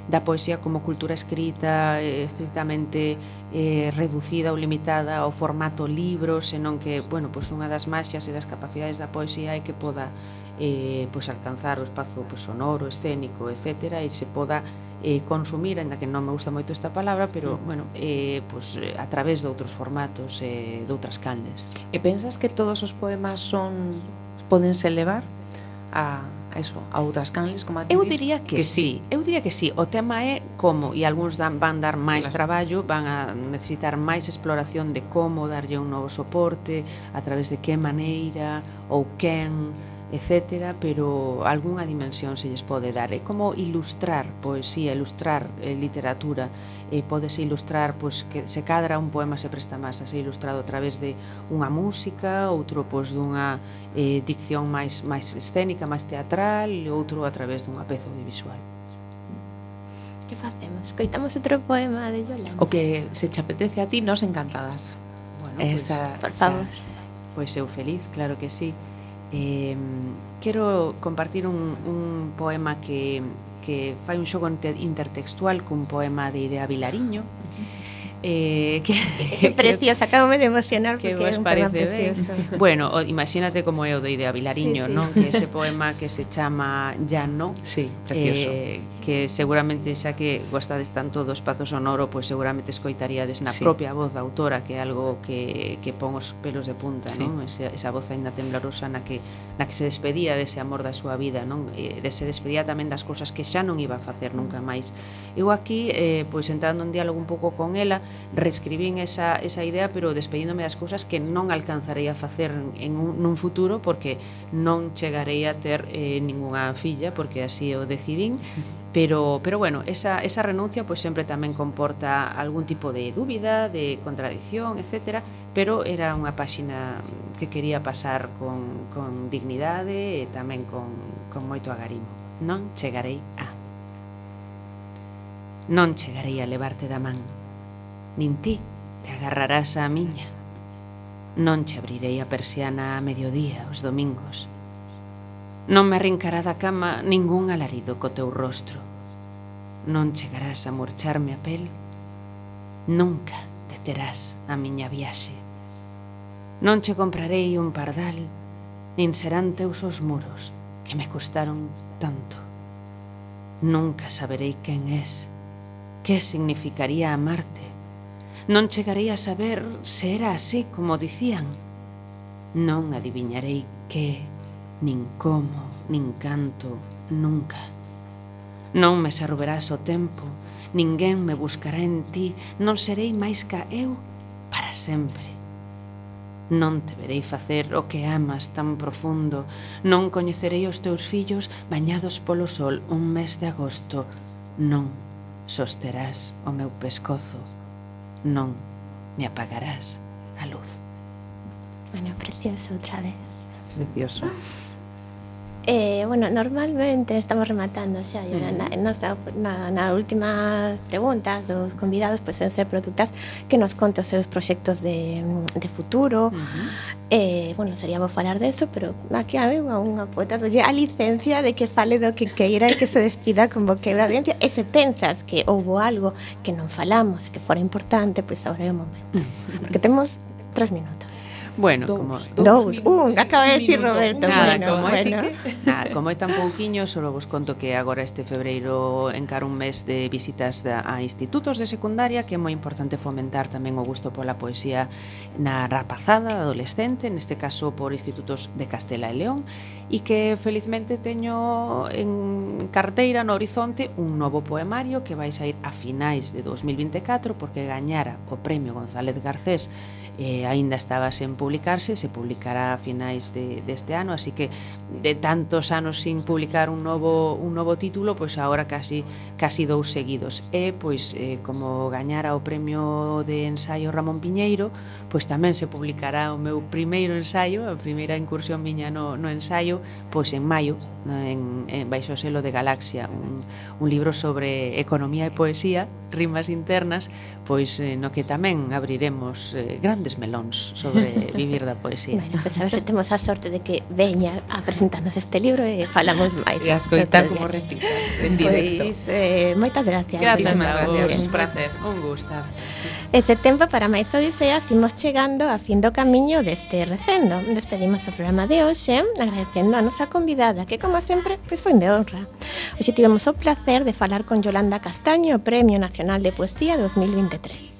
S5: da poesía como cultura escrita eh, estritamente eh, reducida ou limitada ao formato libro, senón que, bueno, pois unha das magias e das capacidades da poesía é que poda eh, pois alcanzar o espazo pois, sonoro, escénico, etc. e se poda eh, consumir, ainda que non me gusta moito esta palabra, pero, mm. bueno, eh, pois, a través de outros formatos, eh, de outras canles.
S3: E pensas que todos os poemas son podense levar a, a eso, a outras canles, como a ti
S5: Eu diría que, que sí. sí. Eu diría que sí. O tema é como, e algúns dan, van dar máis
S3: claro.
S5: traballo, van a necesitar máis exploración de como darlle un novo soporte, a través de que maneira, ou quen, etcétera, pero algunha dimensión se lles pode dar. É como ilustrar poesía, ilustrar eh, literatura, e eh, pódese ilustrar pois que se cadra un poema se presta máis a ser ilustrado a través de unha música, outro pois dunha eh, dicción máis máis escénica, máis teatral, e outro a través dunha peza audiovisual.
S2: Que facemos? Coitamos outro poema de Yolanda.
S3: O que se che apetece a ti, nos encantadas.
S5: Bueno,
S3: esa,
S2: pues,
S3: por
S2: favor.
S5: Pois eu feliz, claro que sí. Eh, quero compartir un, un poema que, que fai un xogo intertextual cun poema de Idea Vilariño. Uh -huh Eh, que,
S2: que, precioso, acabame de emocionar porque
S5: vos
S2: é un
S5: parece
S2: precioso. Ben?
S5: Bueno, o, imagínate como é o de Idea Vilariño,
S2: sí, sí.
S5: non? Que ese poema que se chama Ya no,
S3: sí, precioso.
S5: Eh, que seguramente xa que gostades tanto do espazo sonoro, pois pues seguramente escoitaríades na
S3: sí.
S5: propia voz da autora, que é algo que, que pon os pelos de punta,
S3: sí.
S5: non? Esa, esa voz aínda temblorosa na que na que se despedía dese amor da súa vida, non? E de se despedía tamén das cousas que xa non iba a facer nunca máis. Eu aquí, eh, pois entrando en diálogo un pouco con ela, reescribín esa, esa idea, pero despedíndome das cousas que non alcanzarei a facer en un, nun futuro porque non chegarei a ter eh, ningunha filla, porque así o decidín, pero, pero bueno, esa, esa renuncia pois sempre tamén comporta algún tipo de dúbida, de contradicción, etc. Pero era unha páxina que quería pasar con, con dignidade e tamén con, con moito agarimo. Non chegarei a... Non chegarei a levarte da man nin ti te agarrarás á miña. Non che abrirei a persiana a mediodía os domingos. Non me arrincará da cama ningún alarido co teu rostro. Non chegarás a murcharme a pel. Nunca deterás a miña viaxe. Non che comprarei un pardal, nin serán teus os muros que me custaron tanto. Nunca saberei quen és, que significaría amarte Non chegarei a saber se era así como dicían. Non adiviñarei que, nin como, nin canto, nunca. Non me sarruberás o tempo, ninguén me buscará en ti, non serei máis ca eu para sempre. Non te verei facer o que amas tan profundo, non coñecerei os teus fillos bañados polo sol un mes de agosto, non sosterás o meu pescozo non me apagarás a luz.
S2: Bueno, precioso outra vez.
S3: Precioso.
S2: Eh, bueno, normalmente estamos rematando xa, Yolanda, mm. nosa, na, na última pregunta dos convidados pois pues, ser productas que nos conte os seus proxectos de, de futuro. Uh -huh. eh, bueno, seríamos falar deso, pero aquí hai unha poeta lle a licencia de que fale do que queira e que se despida con boquebra audiencia e se pensas que houbo algo que non falamos que fora importante, pois pues, agora é o momento. Porque temos tres minutos.
S5: Bueno,
S3: dous,
S5: como,
S2: dous, dous un,
S3: uh,
S2: acaba de decir Roberto.
S5: Nada,
S2: bueno,
S5: como,
S2: bueno. Que...
S5: Nada, como é tan pouquiño, só vos conto que agora este febreiro encara un mes de visitas da, a institutos de secundaria, que é moi importante fomentar tamén o gusto pola poesía na rapazada, adolescente, neste caso por institutos de Castela e León, e que felizmente teño en carteira no horizonte un novo poemario que vai sair a finais de 2024 porque gañara o Premio González Garcés eh, aínda estaba sen publicarse, se publicará a finais de, deste ano, así que de tantos anos sin publicar un novo un novo título, pois agora casi casi dous seguidos. E pois eh, como gañara o premio de ensaio Ramón Piñeiro, pois tamén se publicará o meu primeiro ensaio, a primeira incursión miña no, no ensaio, pois en maio en, en baixo selo de Galaxia, un, un libro sobre economía e poesía, rimas internas, pois eh, no que tamén abriremos eh, grandes melóns sobre vivir da poesía.
S2: bueno, pues a ver se temos a sorte de que veña a presentarnos este libro e falamos máis.
S3: E a escoitar como repitas en directo.
S2: Pois, eh, moitas gracias.
S5: Gracias,
S3: gracias. Un placer,
S5: un gustazo.
S2: Ese tempo para máis odiseas imos chegando a fin do camiño deste recendo. Despedimos o programa de hoxe ¿eh? agradecendo a nosa convidada que, como sempre, pois foi de honra. Hoxe tivemos o placer de falar con Yolanda Castaño, Premio Nacional de Poesía 2023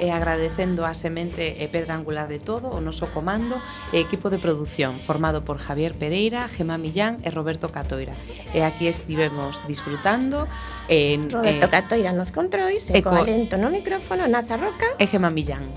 S3: e agradecendo a semente e pedra angular de todo o noso comando e equipo de producción formado por Javier Pereira, Gemma Millán e Roberto Catoira. E aquí estivemos disfrutando en
S2: Roberto
S3: eh,
S2: Catoira nos controis, e co Alento no micrófono, Naza Roca
S3: e Gemma Millán.